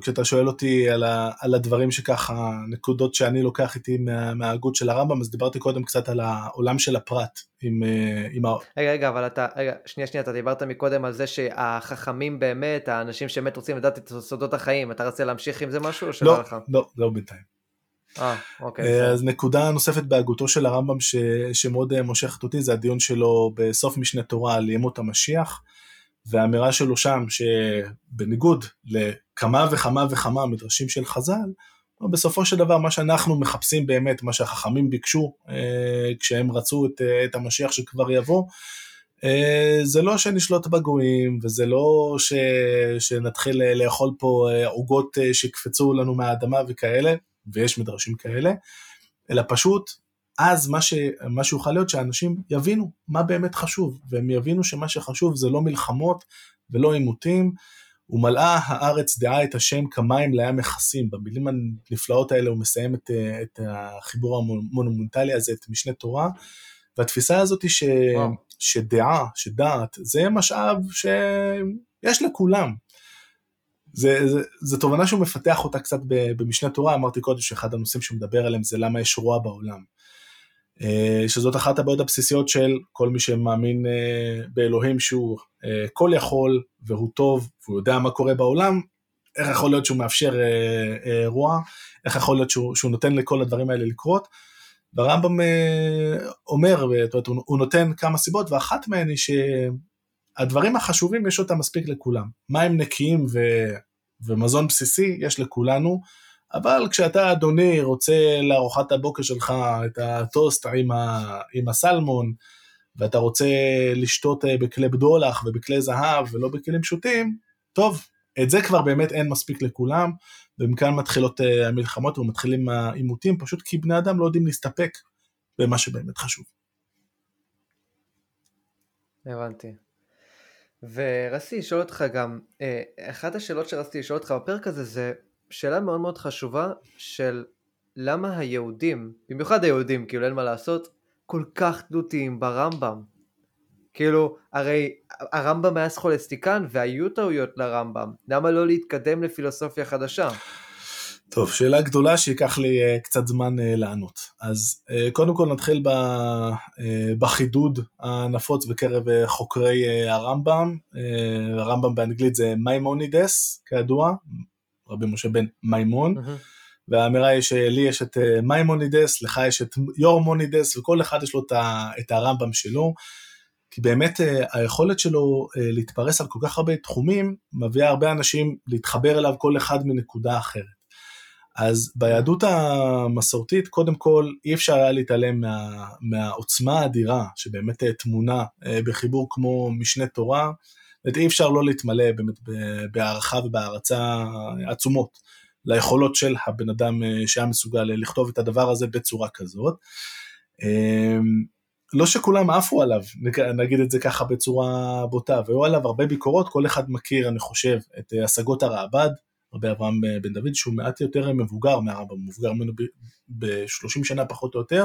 כשאתה שואל אותי על, ה, על הדברים שככה, נקודות שאני לוקח איתי מה, מההגות של הרמב"ם, אז דיברתי קודם קצת על העולם של הפרט. עם, עם ה... רגע, רגע, אבל אתה, רגע, שנייה, שנייה, אתה דיברת מקודם על זה שהחכמים באמת, האנשים שבאמת רוצים לדעת את סודות החיים, אתה רוצה להמשיך עם זה משהו או שלא לא, לך? לא, לא בינתיים. אה, אוקיי. אז נקודה נוספת בהגותו של הרמב"ם ש, שמאוד מושכת אותי, זה הדיון שלו בסוף משנה תורה על ימות המשיח. והאמירה שלו שם שבניגוד לכמה וכמה וכמה מדרשים של חז"ל, בסופו של דבר מה שאנחנו מחפשים באמת, מה שהחכמים ביקשו אה, כשהם רצו את, אה, את המשיח שכבר יבוא, אה, זה לא שנשלוט בגויים וזה לא ש, שנתחיל לאכול פה עוגות שיקפצו לנו מהאדמה וכאלה, ויש מדרשים כאלה, אלא פשוט אז מה, ש, מה שיוכל להיות שאנשים יבינו מה באמת חשוב, והם יבינו שמה שחשוב זה לא מלחמות ולא עימותים, ומלאה הארץ דעה את השם כמים לים מכסים. במילים הנפלאות האלה הוא מסיים את, את החיבור המונומנטלי הזה, את משנה תורה, והתפיסה הזאת היא ש, שדעה, שדעת, זה משאב שיש לכולם. זה, זה, זה תובנה שהוא מפתח אותה קצת במשנה תורה, אמרתי קודם שאחד הנושאים שהוא מדבר עליהם זה למה יש רוע בעולם. אה, שזאת אחת הבעיות הבסיסיות של כל מי שמאמין אה, באלוהים שהוא אה, כל יכול והוא טוב והוא יודע מה קורה בעולם, איך יכול להיות שהוא מאפשר רוע, איך יכול להיות שהוא, שהוא נותן לכל הדברים האלה לקרות. והרמב"ם אומר, הוא נותן כמה סיבות ואחת מהן היא שהדברים החשובים יש אותם מספיק לכולם. מים נקיים ו, ומזון בסיסי יש לכולנו. אבל כשאתה אדוני רוצה לארוחת הבוקר שלך את הטוסט עם, ה, עם הסלמון, ואתה רוצה לשתות אה, בכלי בדולח ובכלי זהב ולא בכלים פשוטים, טוב, את זה כבר באמת אין מספיק לכולם, ומכאן מתחילות אה, המלחמות ומתחילים העימותים, פשוט כי בני אדם לא יודעים להסתפק במה שבאמת חשוב. הבנתי. ורציתי לשאול אותך גם, אה, אחת השאלות שרציתי לשאול אותך בפרק הזה זה שאלה מאוד מאוד חשובה של למה היהודים, במיוחד היהודים, כאילו אין מה לעשות, כל כך תלותיים ברמב"ם. כאילו, הרי הרמב"ם היה סכולסטיקן והיו טעויות לרמב"ם, למה לא להתקדם לפילוסופיה חדשה? טוב, שאלה גדולה שייקח לי אה, קצת זמן אה, לענות. אז אה, קודם כל נתחיל ב, בחידוד הנפוץ בקרב חוקרי הרמב"ם. הרמב"ם באנגלית זה מיימונידס, כידוע, רבי משה בן מימון. Mm-hmm. והאמירה היא שלי יש את מיימונידס, לך יש את יורמונידס, וכל אחד יש לו את הרמב"ם שלו. כי באמת היכולת שלו להתפרס על כל כך הרבה תחומים, מביאה הרבה אנשים להתחבר אליו כל אחד מנקודה אחרת. אז ביהדות המסורתית, קודם כל, אי אפשר היה להתעלם מה, מהעוצמה האדירה שבאמת טמונה אה, בחיבור כמו משנה תורה, אי אפשר לא להתמלא באמת בהערכה ובהערצה עצומות ליכולות של הבן אדם אה, שהיה מסוגל לכתוב את הדבר הזה בצורה כזאת. אמ, לא שכולם עפו עליו, נגיד את זה ככה בצורה בוטה, והיו עליו הרבה ביקורות, כל אחד מכיר, אני חושב, את אה, השגות הרעב"ד, רבי אברהם בן דוד, שהוא מעט יותר מבוגר מהרמב"ם, מבוגר ממנו ב-30 שנה פחות או יותר,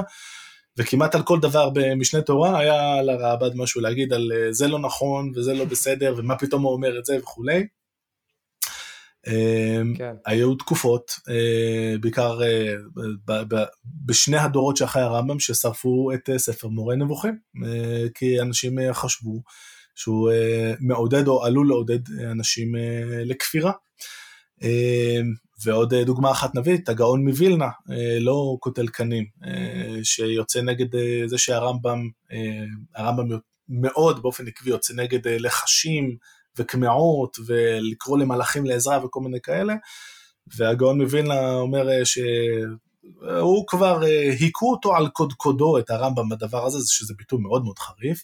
וכמעט על כל דבר במשנה תורה היה לרעב"ד משהו להגיד על אה, זה לא נכון וזה לא בסדר ומה פתאום הוא אומר את זה וכולי. אמ, כן. היו תקופות, אה, בעיקר אה, בשני הדורות שאחרי הרמב"ם, ששרפו את ספר מורה נבוכים, כי אנשים חשבו שהוא מעודד או עלול לעודד אנשים לכפירה. אמ, ועוד אה, דוגמה אחת נביא, את הגאון מווילנה, אה, לא קוטל קנים, אה, שיוצא נגד זה שהרמב"ם, הרמב"ם מאוד באופן עקבי יוצא נגד לחשים וקמעות ולקרוא למלאכים לעזרה וכל מיני כאלה, והגאון מווילנה אומר שהוא כבר היכו אותו על קודקודו את הרמב"ם בדבר הזה, שזה ביטוי מאוד מאוד חריף.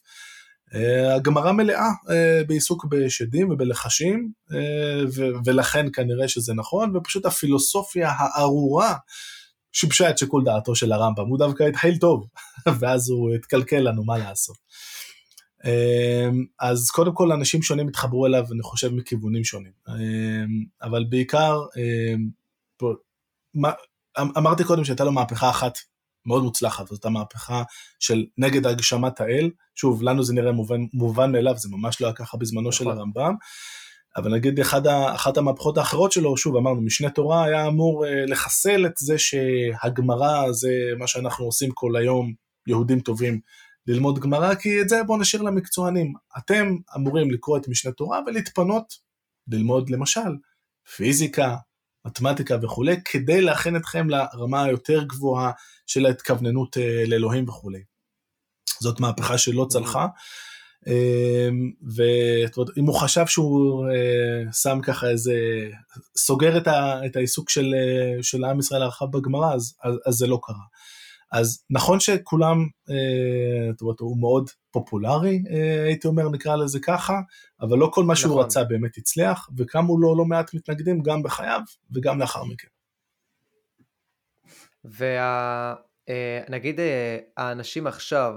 אה, הגמרא מלאה אה, בעיסוק בשדים ובלחשים, אה, ולכן כנראה שזה נכון, ופשוט הפילוסופיה הארורה שיבשה את שיקול דעתו של הרמב"ם, הוא דווקא התחיל טוב, ואז הוא התקלקל לנו, מה לעשות. אז קודם כל אנשים שונים התחברו אליו, אני חושב, מכיוונים שונים. אבל בעיקר, אמרתי קודם שהייתה לו מהפכה אחת מאוד מוצלחת, זאת המהפכה של נגד הגשמת האל, שוב, לנו זה נראה מובן, מובן מאליו, זה ממש לא היה ככה בזמנו של נכון. הרמב"ם, אבל נגיד אחד, אחת המהפכות האחרות שלו, שוב אמרנו, משנה תורה היה אמור אה, לחסל את זה שהגמרא זה מה שאנחנו עושים כל היום, יהודים טובים, ללמוד גמרא, כי את זה בואו נשאיר למקצוענים. אתם אמורים לקרוא את משנה תורה ולהתפנות ללמוד למשל פיזיקה, מתמטיקה וכולי, כדי להכין אתכם לרמה היותר גבוהה של ההתכווננות אה, לאלוהים וכולי. זאת מהפכה שלא צלחה. אמ, ואם הוא חשב שהוא אה, שם ככה איזה, סוגר את, ה, את העיסוק של, אה, של עם ישראל הרחב בגמרא, אז, אז, אז זה לא קרה. אז נכון שכולם, זאת אומרת, הוא מאוד פופולרי, הייתי אומר, נקרא לזה ככה, אבל לא כל מה שהוא נכון. רצה באמת הצליח, וקמו לו לא מעט מתנגדים גם בחייו וגם לאחר מכן. ונגיד אה, האנשים עכשיו,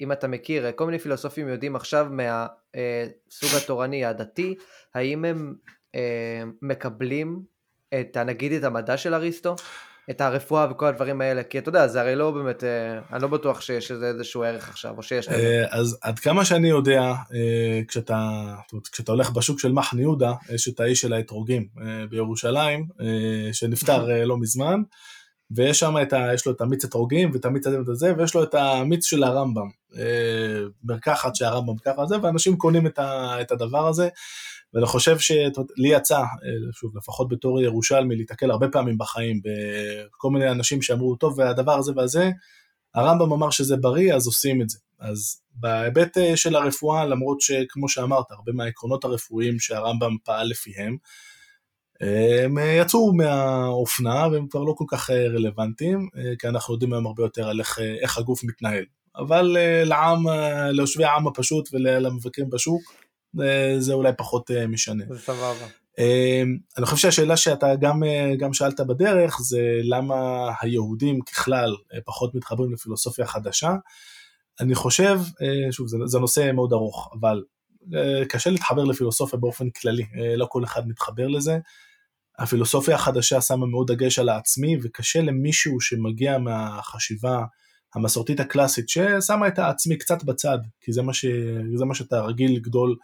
אם אתה מכיר, כל מיני פילוסופים יודעים עכשיו מהסוג אה, התורני הדתי, האם הם אה, מקבלים את, נגיד את המדע של אריסטו? את הרפואה וכל הדברים האלה, כי אתה יודע, זה הרי לא באמת, אני לא בטוח שיש לזה איזשהו ערך עכשיו, או שיש לזה. אז עד כמה שאני יודע, כשאתה, כשאתה הולך בשוק של מחנה יהודה, יש את האיש של האתרוגים בירושלים, שנפטר לא מזמן, ויש שם את ה... יש לו את המיץ אתרוגים ואת המיץ הזה ואת זה, ויש לו את המיץ של הרמב"ם, אה, מרקחת שהרמב"ם ככה זה, ואנשים קונים את, ה, את הדבר הזה, ואני חושב שלי יצא, אה, שוב, לפחות בתור ירושלמי, להתקל הרבה פעמים בחיים בכל מיני אנשים שאמרו, טוב, והדבר הזה והזה, הרמב"ם אמר שזה בריא, אז עושים את זה. אז בהיבט אה, של הרפואה, למרות שכמו שאמרת, הרבה מהעקרונות הרפואיים שהרמב"ם פעל לפיהם, הם אה, יצאו מהאופנה והם כבר לא כל כך רלוונטיים, כי אנחנו יודעים היום הרבה יותר על איך, איך הגוף מתנהל. אבל לעם, ליושבי העם הפשוט ולמבקרים בשוק, זה אולי פחות משנה. זה סבבה. אני חושב שהשאלה שאתה גם, גם שאלת בדרך זה למה היהודים ככלל פחות מתחברים לפילוסופיה חדשה. אני חושב, שוב זה, זה נושא מאוד ארוך, אבל קשה להתחבר לפילוסופיה באופן כללי, לא כל אחד מתחבר לזה. הפילוסופיה החדשה שמה מאוד דגש על העצמי, וקשה למישהו שמגיע מהחשיבה המסורתית הקלאסית, ששמה את העצמי קצת בצד, כי זה מה, ש... זה מה שאתה רגיל לגדול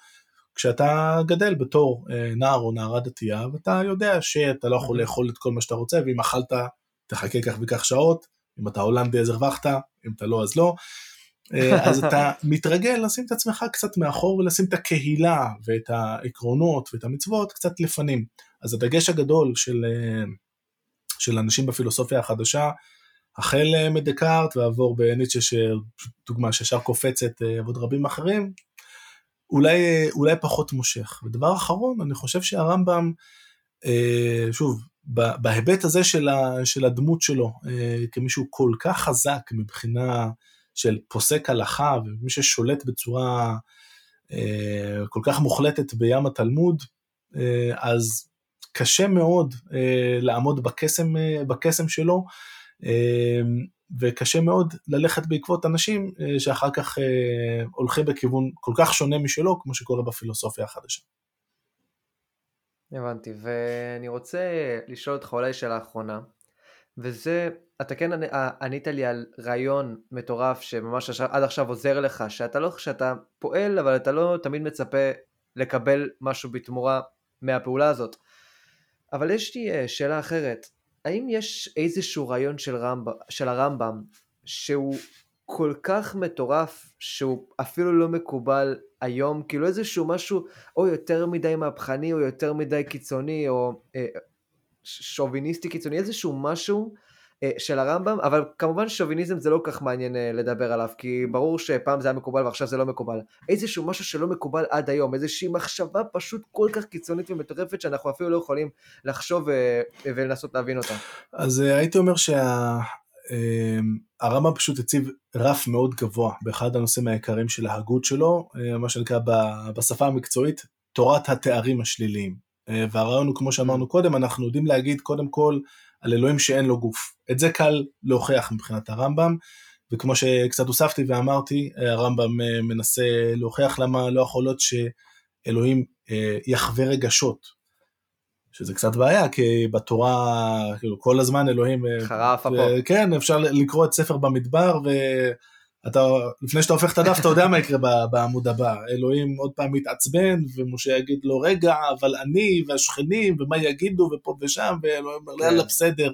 כשאתה גדל בתור אה, נער או נערה דתייה, ואתה יודע שאתה לא יכול לאכול את כל מה שאתה רוצה, ואם אכלת, תחכה כך וכך שעות, אם אתה הולנדי אז הרווחת, אם אתה לא אז לא. אה, אז אתה מתרגל לשים את עצמך קצת מאחור ולשים את הקהילה ואת העקרונות ואת המצוות קצת לפנים. אז הדגש הגדול של, אה, של אנשים בפילוסופיה החדשה, החל מדקארט ועבור בניטשה, שדוגמה שישר קופצת ועוד רבים אחרים, אולי, אולי פחות מושך. ודבר אחרון, אני חושב שהרמב"ם, שוב, בהיבט הזה של, ה, של הדמות שלו, כמישהו כל כך חזק מבחינה של פוסק הלכה ומי ששולט בצורה אה, כל כך מוחלטת בים התלמוד, אה, אז קשה מאוד אה, לעמוד בקסם, אה, בקסם שלו, אה, וקשה מאוד ללכת בעקבות אנשים אה, שאחר כך אה, הולכים בכיוון כל כך שונה משלו, כמו שקורה בפילוסופיה החדשה. הבנתי, ואני רוצה לשאול אותך אולי שאלה אחרונה, וזה אתה כן אה, ענית לי על רעיון מטורף שממש עד עכשיו עוזר לך, שאתה לא, שאתה פועל אבל אתה לא תמיד מצפה לקבל משהו בתמורה מהפעולה הזאת. אבל יש לי שאלה אחרת, האם יש איזשהו רעיון של, רמב, של הרמב"ם שהוא כל כך מטורף שהוא אפילו לא מקובל היום, כאילו איזשהו משהו או יותר מדי מהפכני או יותר מדי קיצוני או אה, שוביניסטי קיצוני, איזשהו משהו של הרמב"ם, אבל כמובן שוביניזם זה לא כך מעניין אה, לדבר עליו, כי ברור שפעם זה היה מקובל ועכשיו זה לא מקובל. איזשהו משהו שלא מקובל עד היום, איזושהי מחשבה פשוט כל כך קיצונית ומטורפת שאנחנו אפילו לא יכולים לחשוב אה, ולנסות להבין אותה. אז הייתי אומר שהרמב"ם שה... פשוט הציב רף מאוד גבוה באחד הנושאים העיקריים של ההגות שלו, מה שנקרא בשפה המקצועית תורת התארים השליליים. והרעיון הוא כמו שאמרנו קודם, אנחנו יודעים להגיד קודם כל על אלוהים שאין לו גוף. את זה קל להוכיח מבחינת הרמב"ם, וכמו שקצת הוספתי ואמרתי, הרמב"ם אה, מנסה להוכיח למה לא יכול להיות שאלוהים אה, יחווה רגשות. שזה קצת בעיה, כי בתורה, כאילו, כל הזמן אלוהים... אה, חרף אפו. כן, אפשר לקרוא את ספר במדבר, ו... אתה, לפני שאתה הופך את הדף, אתה יודע מה יקרה בעמוד הבא. אלוהים עוד פעם מתעצבן, ומשה יגיד לו, רגע, אבל אני והשכנים, ומה יגידו, ופה ושם, ואלוהים אומר, כן. יאללה, בסדר,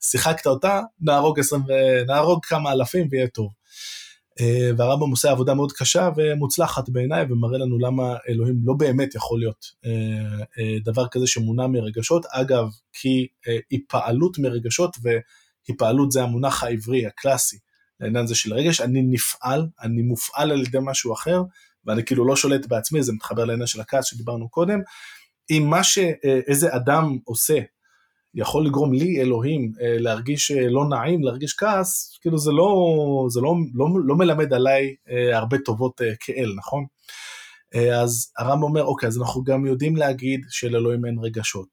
שיחקת אותה, נהרוג, 20, נהרוג כמה אלפים ויהיה טוב. אה, והרמב"ם עושה עבודה מאוד קשה ומוצלחת בעיניי, ומראה לנו למה אלוהים לא באמת יכול להיות אה, אה, דבר כזה שמונע מרגשות. אגב, כי היפעלות מרגשות, והיפעלות זה המונח העברי הקלאסי. לעניין הזה של רגש, אני נפעל, אני מופעל על ידי משהו אחר, ואני כאילו לא שולט בעצמי, זה מתחבר לעניין של הכעס שדיברנו קודם. אם מה שאיזה אדם עושה יכול לגרום לי, אלוהים, אה, להרגיש אה, לא נעים, להרגיש כעס, כאילו זה לא, זה לא, לא, לא מלמד עליי אה, הרבה טובות כאל, נכון? אז הרמב"ם אומר, אוקיי, אז אנחנו גם יודעים להגיד שלאלוהים אין רגשות,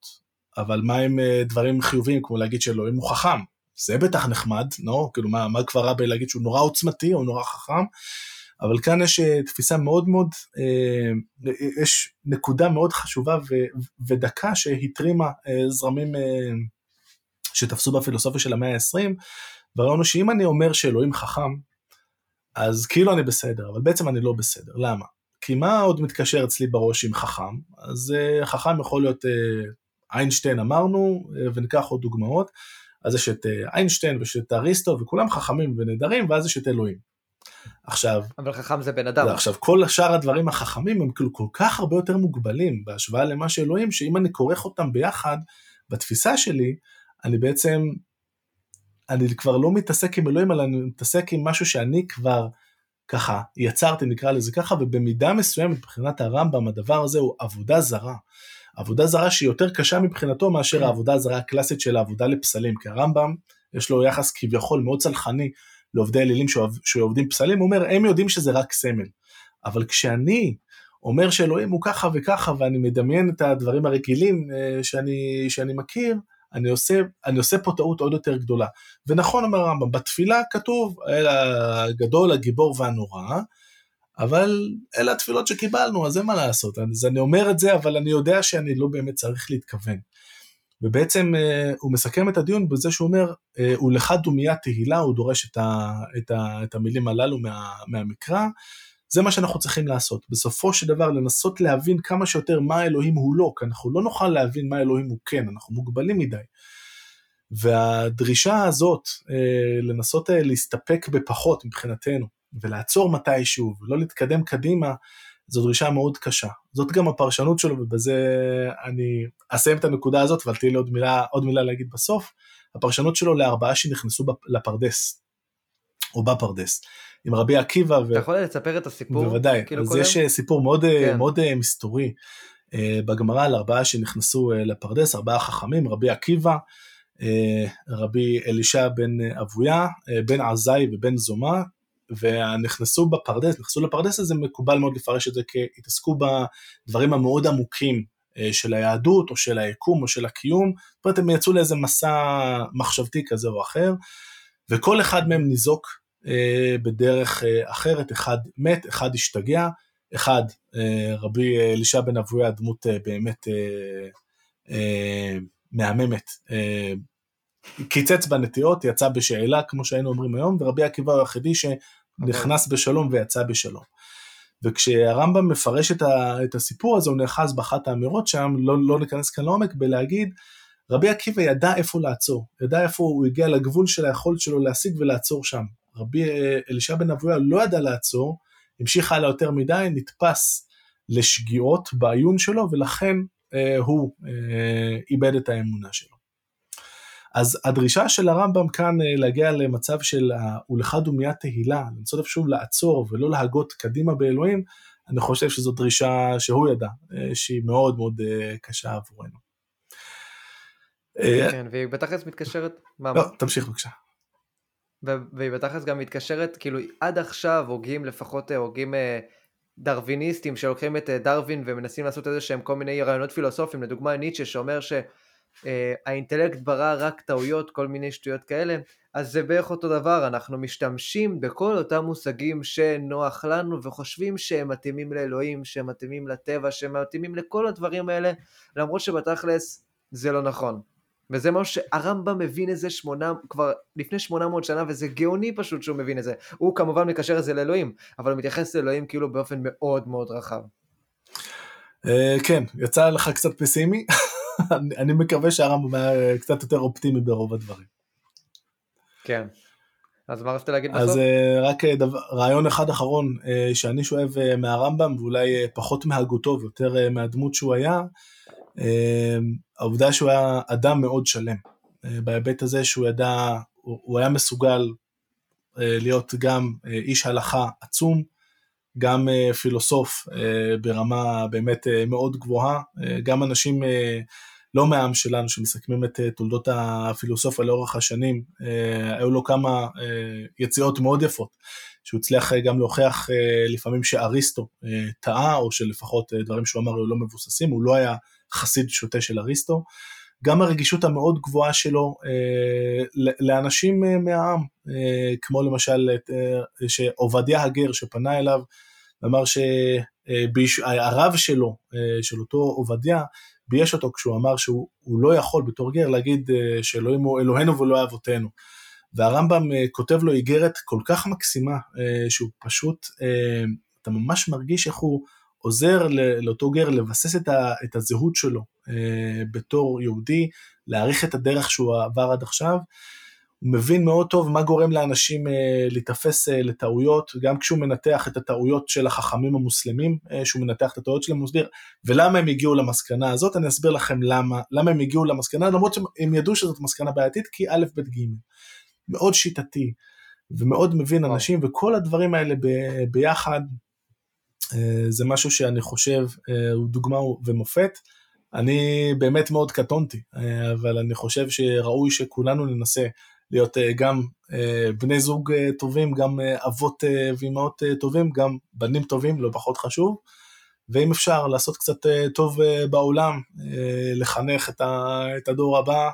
אבל מה עם דברים חיוביים, כמו להגיד שאלוהים הוא חכם? זה בטח נחמד, לא? כאילו מה, מה כבר רע בלהגיד שהוא נורא עוצמתי או נורא חכם, אבל כאן יש אה, תפיסה מאוד מאוד, אה, יש נקודה מאוד חשובה ו, ודקה שהתרימה אה, זרמים אה, שתפסו בפילוסופיה של המאה ה-20, והרעיון הוא שאם אני אומר שאלוהים חכם, אז כאילו אני בסדר, אבל בעצם אני לא בסדר, למה? כי מה עוד מתקשר אצלי בראש עם חכם? אז uh, חכם יכול להיות איינשטיין אמרנו, וניקח עוד דוגמאות, אז יש את אה, איינשטיין ויש את אריסטו וכולם חכמים ונהדרים ואז יש את אלוהים. עכשיו, אבל חכם זה בן אדם. עכשיו כל שאר הדברים החכמים הם כאילו כל כך הרבה יותר מוגבלים בהשוואה למה שאלוהים, שאם אני כורך אותם ביחד, בתפיסה שלי, אני בעצם, אני כבר לא מתעסק עם אלוהים, אלא אני מתעסק עם משהו שאני כבר ככה יצרתי, נקרא לזה ככה, ובמידה מסוימת מבחינת הרמב"ם הדבר הזה הוא עבודה זרה. עבודה זרה שהיא יותר קשה מבחינתו מאשר כן. העבודה הזרה הקלאסית של העבודה לפסלים, כי הרמב"ם יש לו יחס כביכול מאוד צלחני לעובדי אלילים שעובדים פסלים, הוא אומר הם יודעים שזה רק סמל, אבל כשאני אומר שאלוהים הוא ככה וככה ואני מדמיין את הדברים הרגילים אה, שאני, שאני מכיר, אני עושה, אני עושה פה טעות עוד יותר גדולה. ונכון אומר הרמב"ם, בתפילה כתוב, הגדול, הגיבור והנורא, אבל אלה התפילות שקיבלנו, אז אין מה לעשות. אז אני אומר את זה, אבל אני יודע שאני לא באמת צריך להתכוון. ובעצם uh, הוא מסכם את הדיון בזה שהוא אומר, uh, ולך דומיה תהילה, הוא דורש את, ה, את, ה, את המילים הללו מה, מהמקרא, זה מה שאנחנו צריכים לעשות. בסופו של דבר לנסות להבין כמה שיותר מה אלוהים הוא לא, כי אנחנו לא נוכל להבין מה אלוהים הוא כן, אנחנו מוגבלים מדי. והדרישה הזאת, אה, לנסות אה, להסתפק בפחות מבחינתנו, ולעצור מתישהו, ולא להתקדם קדימה, זו דרישה מאוד קשה. זאת גם הפרשנות שלו, ובזה אני אסיים את הנקודה הזאת, אבל תהיה לי עוד מילה, עוד מילה להגיד בסוף. הפרשנות שלו לארבעה שנכנסו לפרדס, או בפרדס. עם רבי עקיבא. אתה ו... יכול לספר את הסיפור? בוודאי, כאילו אז קודם? יש אה, סיפור מאוד, כן. מאוד מסתורי בגמרא על ארבעה שנכנסו לפרדס, ארבעה חכמים, רבי עקיבא, אה, רבי אלישע בן אבויה, אה, בן עזאי ובן זומא, ונכנסו בפרדס, נכנסו לפרדס הזה, מקובל מאוד לפרש את זה כהתעסקו בדברים המאוד עמוקים אה, של היהדות, או של היקום, או של הקיום, זאת אומרת, הם יצאו לאיזה מסע מחשבתי כזה או אחר, וכל אחד מהם ניזוק בדרך אחרת, אחד מת, אחד השתגע, אחד, רבי אלישע בן אבויה, דמות באמת מהממת, קיצץ בנטיעות, יצא בשאלה, כמו שהיינו אומרים היום, ורבי עקיבא הוא היחידי שנכנס בשלום ויצא בשלום. וכשהרמב"ם מפרש את, ה, את הסיפור הזה, הוא נאחז באחת האמירות שם, לא, לא ניכנס כאן לעומק, בלהגיד, רבי עקיבא ידע איפה לעצור, ידע איפה הוא הגיע לגבול של היכולת שלו להשיג ולעצור שם. רבי אלישע בן אבויה לא ידע לעצור, המשיך הלאה יותר מדי, נתפס לשגיאות בעיון שלו, ולכן אה, הוא אה, איבד את האמונה שלו. אז הדרישה של הרמב"ם כאן אה, להגיע למצב של ולך דומיית תהילה, לנסות איפשהו לעצור ולא להגות קדימה באלוהים, אני חושב שזו דרישה שהוא ידע, אה, שהיא מאוד מאוד אה, קשה עבורנו. כן, והיא בתכלס מתקשרת... לא, תמשיך בבקשה. והיא בתכלס גם מתקשרת, כאילו עד עכשיו הוגים לפחות הוגים דרוויניסטים שלוקחים את דרווין ומנסים לעשות איזה שהם כל מיני רעיונות פילוסופיים, לדוגמה ניטשה שאומר ש... אה, האינטלקט ברא רק טעויות, כל מיני שטויות כאלה, אז זה בערך אותו דבר, אנחנו משתמשים בכל אותם מושגים שנוח לנו וחושבים שהם מתאימים לאלוהים, שהם מתאימים לטבע, שהם מתאימים לכל הדברים האלה, למרות שבתכלס זה לא נכון. וזה מה שהרמב"ם מבין את זה שמונה, כבר לפני 800 שנה, וזה גאוני פשוט שהוא מבין את זה. הוא כמובן מקשר את זה לאלוהים, אבל הוא מתייחס לאלוהים כאילו באופן מאוד מאוד רחב. אה, כן, יצא לך קצת פסימי. אני מקווה שהרמב"ם היה קצת יותר אופטימי ברוב הדברים. כן. אז מה רצית להגיד בסוף? אז אה, רק אה, דבר, רעיון אחד אחרון אה, שאני שואב מהרמב"ם, ואולי פחות מהגותו ויותר מהדמות שהוא היה, העובדה שהוא היה אדם מאוד שלם. בהיבט הזה שהוא ידע, הוא היה מסוגל להיות גם איש הלכה עצום, גם פילוסוף ברמה באמת מאוד גבוהה, גם אנשים לא מהעם שלנו שמסכמים את אה, תולדות הפילוסופיה לאורך השנים, אה, היו לו כמה אה, יציאות מאוד יפות, שהוא הצליח גם להוכיח לפעמים שאריסטו טעה, או שלפחות דברים שהוא אמר היו לא מבוססים, הוא לא היה חסיד שוטה של אריסטו. גם הרגישות המאוד גבוהה שלו לאנשים מהעם, כמו למשל שעובדיה הגר שפנה אליו ואמר שהרב שלו, של אותו עובדיה, בייש אותו כשהוא אמר שהוא לא יכול בתור גר להגיד אה, שאלוהים הוא אלוהינו ולא אבותינו. והרמב"ם אה, כותב לו איגרת כל כך מקסימה, אה, שהוא פשוט, אתה ממש מרגיש איך הוא עוזר לאותו גר לבסס את הזהות שלו בתור יהודי, להעריך את הדרך שהוא עבר עד עכשיו, מבין מאוד טוב מה גורם לאנשים אה, להיתפס אה, לטעויות, גם כשהוא מנתח את הטעויות של החכמים המוסלמים, אה, שהוא מנתח את הטעויות שלהם, הוא מסביר, ולמה הם הגיעו למסקנה הזאת, אני אסביר לכם למה, למה הם הגיעו למסקנה, למרות שהם ידעו שזאת מסקנה בעייתית, כי א', ב', ג', מאוד שיטתי, ומאוד מבין אנשים, וכל הדברים האלה ב- ביחד, זה משהו שאני חושב הוא דוגמה ומופת. אני באמת מאוד קטונתי, אבל אני חושב שראוי שכולנו ננסה להיות אה, גם אה, בני זוג אה, טובים, גם אבות ואימהות טובים, גם בנים טובים, לא פחות חשוב. ואם אפשר לעשות קצת טוב בעולם, לחנך את הדור הבא,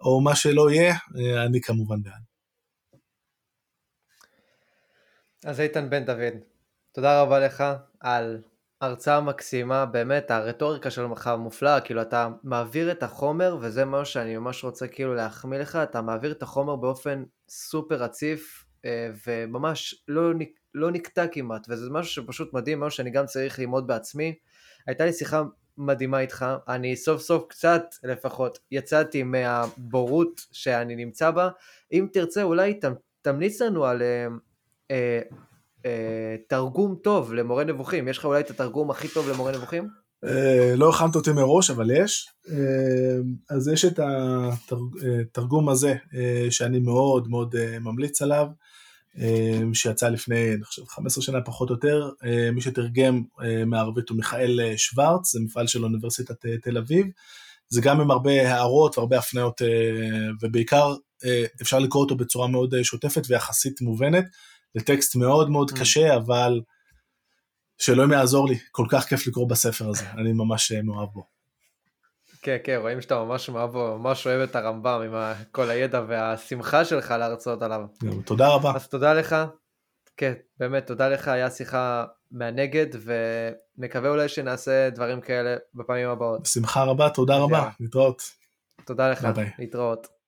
או מה שלא יהיה, אני כמובן בעד. אז איתן בן דוד, תודה רבה לך על הרצאה מקסימה, באמת, הרטוריקה שלך מופלאה, כאילו אתה מעביר את החומר, וזה משהו שאני ממש רוצה כאילו להחמיא לך, אתה מעביר את החומר באופן סופר רציף, אה, וממש לא, לא נקטע כמעט, וזה משהו שפשוט מדהים, משהו שאני גם צריך ללמוד בעצמי. הייתה לי שיחה מדהימה איתך, אני סוף סוף קצת לפחות יצאתי מהבורות שאני נמצא בה. אם תרצה אולי ת, תמליץ לנו על אה, אה, תרגום טוב למורה נבוכים, יש לך אולי את התרגום הכי טוב למורה נבוכים? אה, לא הכנת אותי מראש, אבל יש. אה, אז יש את התרגום הזה, אה, שאני מאוד מאוד ממליץ עליו, שיצא לפני, אני חושב, 15 שנה פחות או יותר. מי שתרגם מערבית הוא מיכאל שוורץ, זה מפעל של אוניברסיטת תל אביב. זה גם עם הרבה הערות והרבה הפניות, ובעיקר אפשר לקרוא אותו בצורה מאוד שוטפת ויחסית מובנת. זה טקסט מאוד מאוד mm. קשה, אבל שאלוהים יעזור לי, כל כך כיף לקרוא בספר הזה, אני ממש אה, מאוהב בו. כן, כן, רואים שאתה ממש מאוהב בו, ממש אוהב את הרמב"ם עם כל הידע והשמחה שלך להרצות עליו. תודה רבה. אז תודה לך, כן, באמת, תודה לך, היה שיחה מהנגד, ונקווה אולי שנעשה דברים כאלה בפעמים הבאות. בשמחה רבה, תודה רבה, להתראות. תודה לך, להתראות.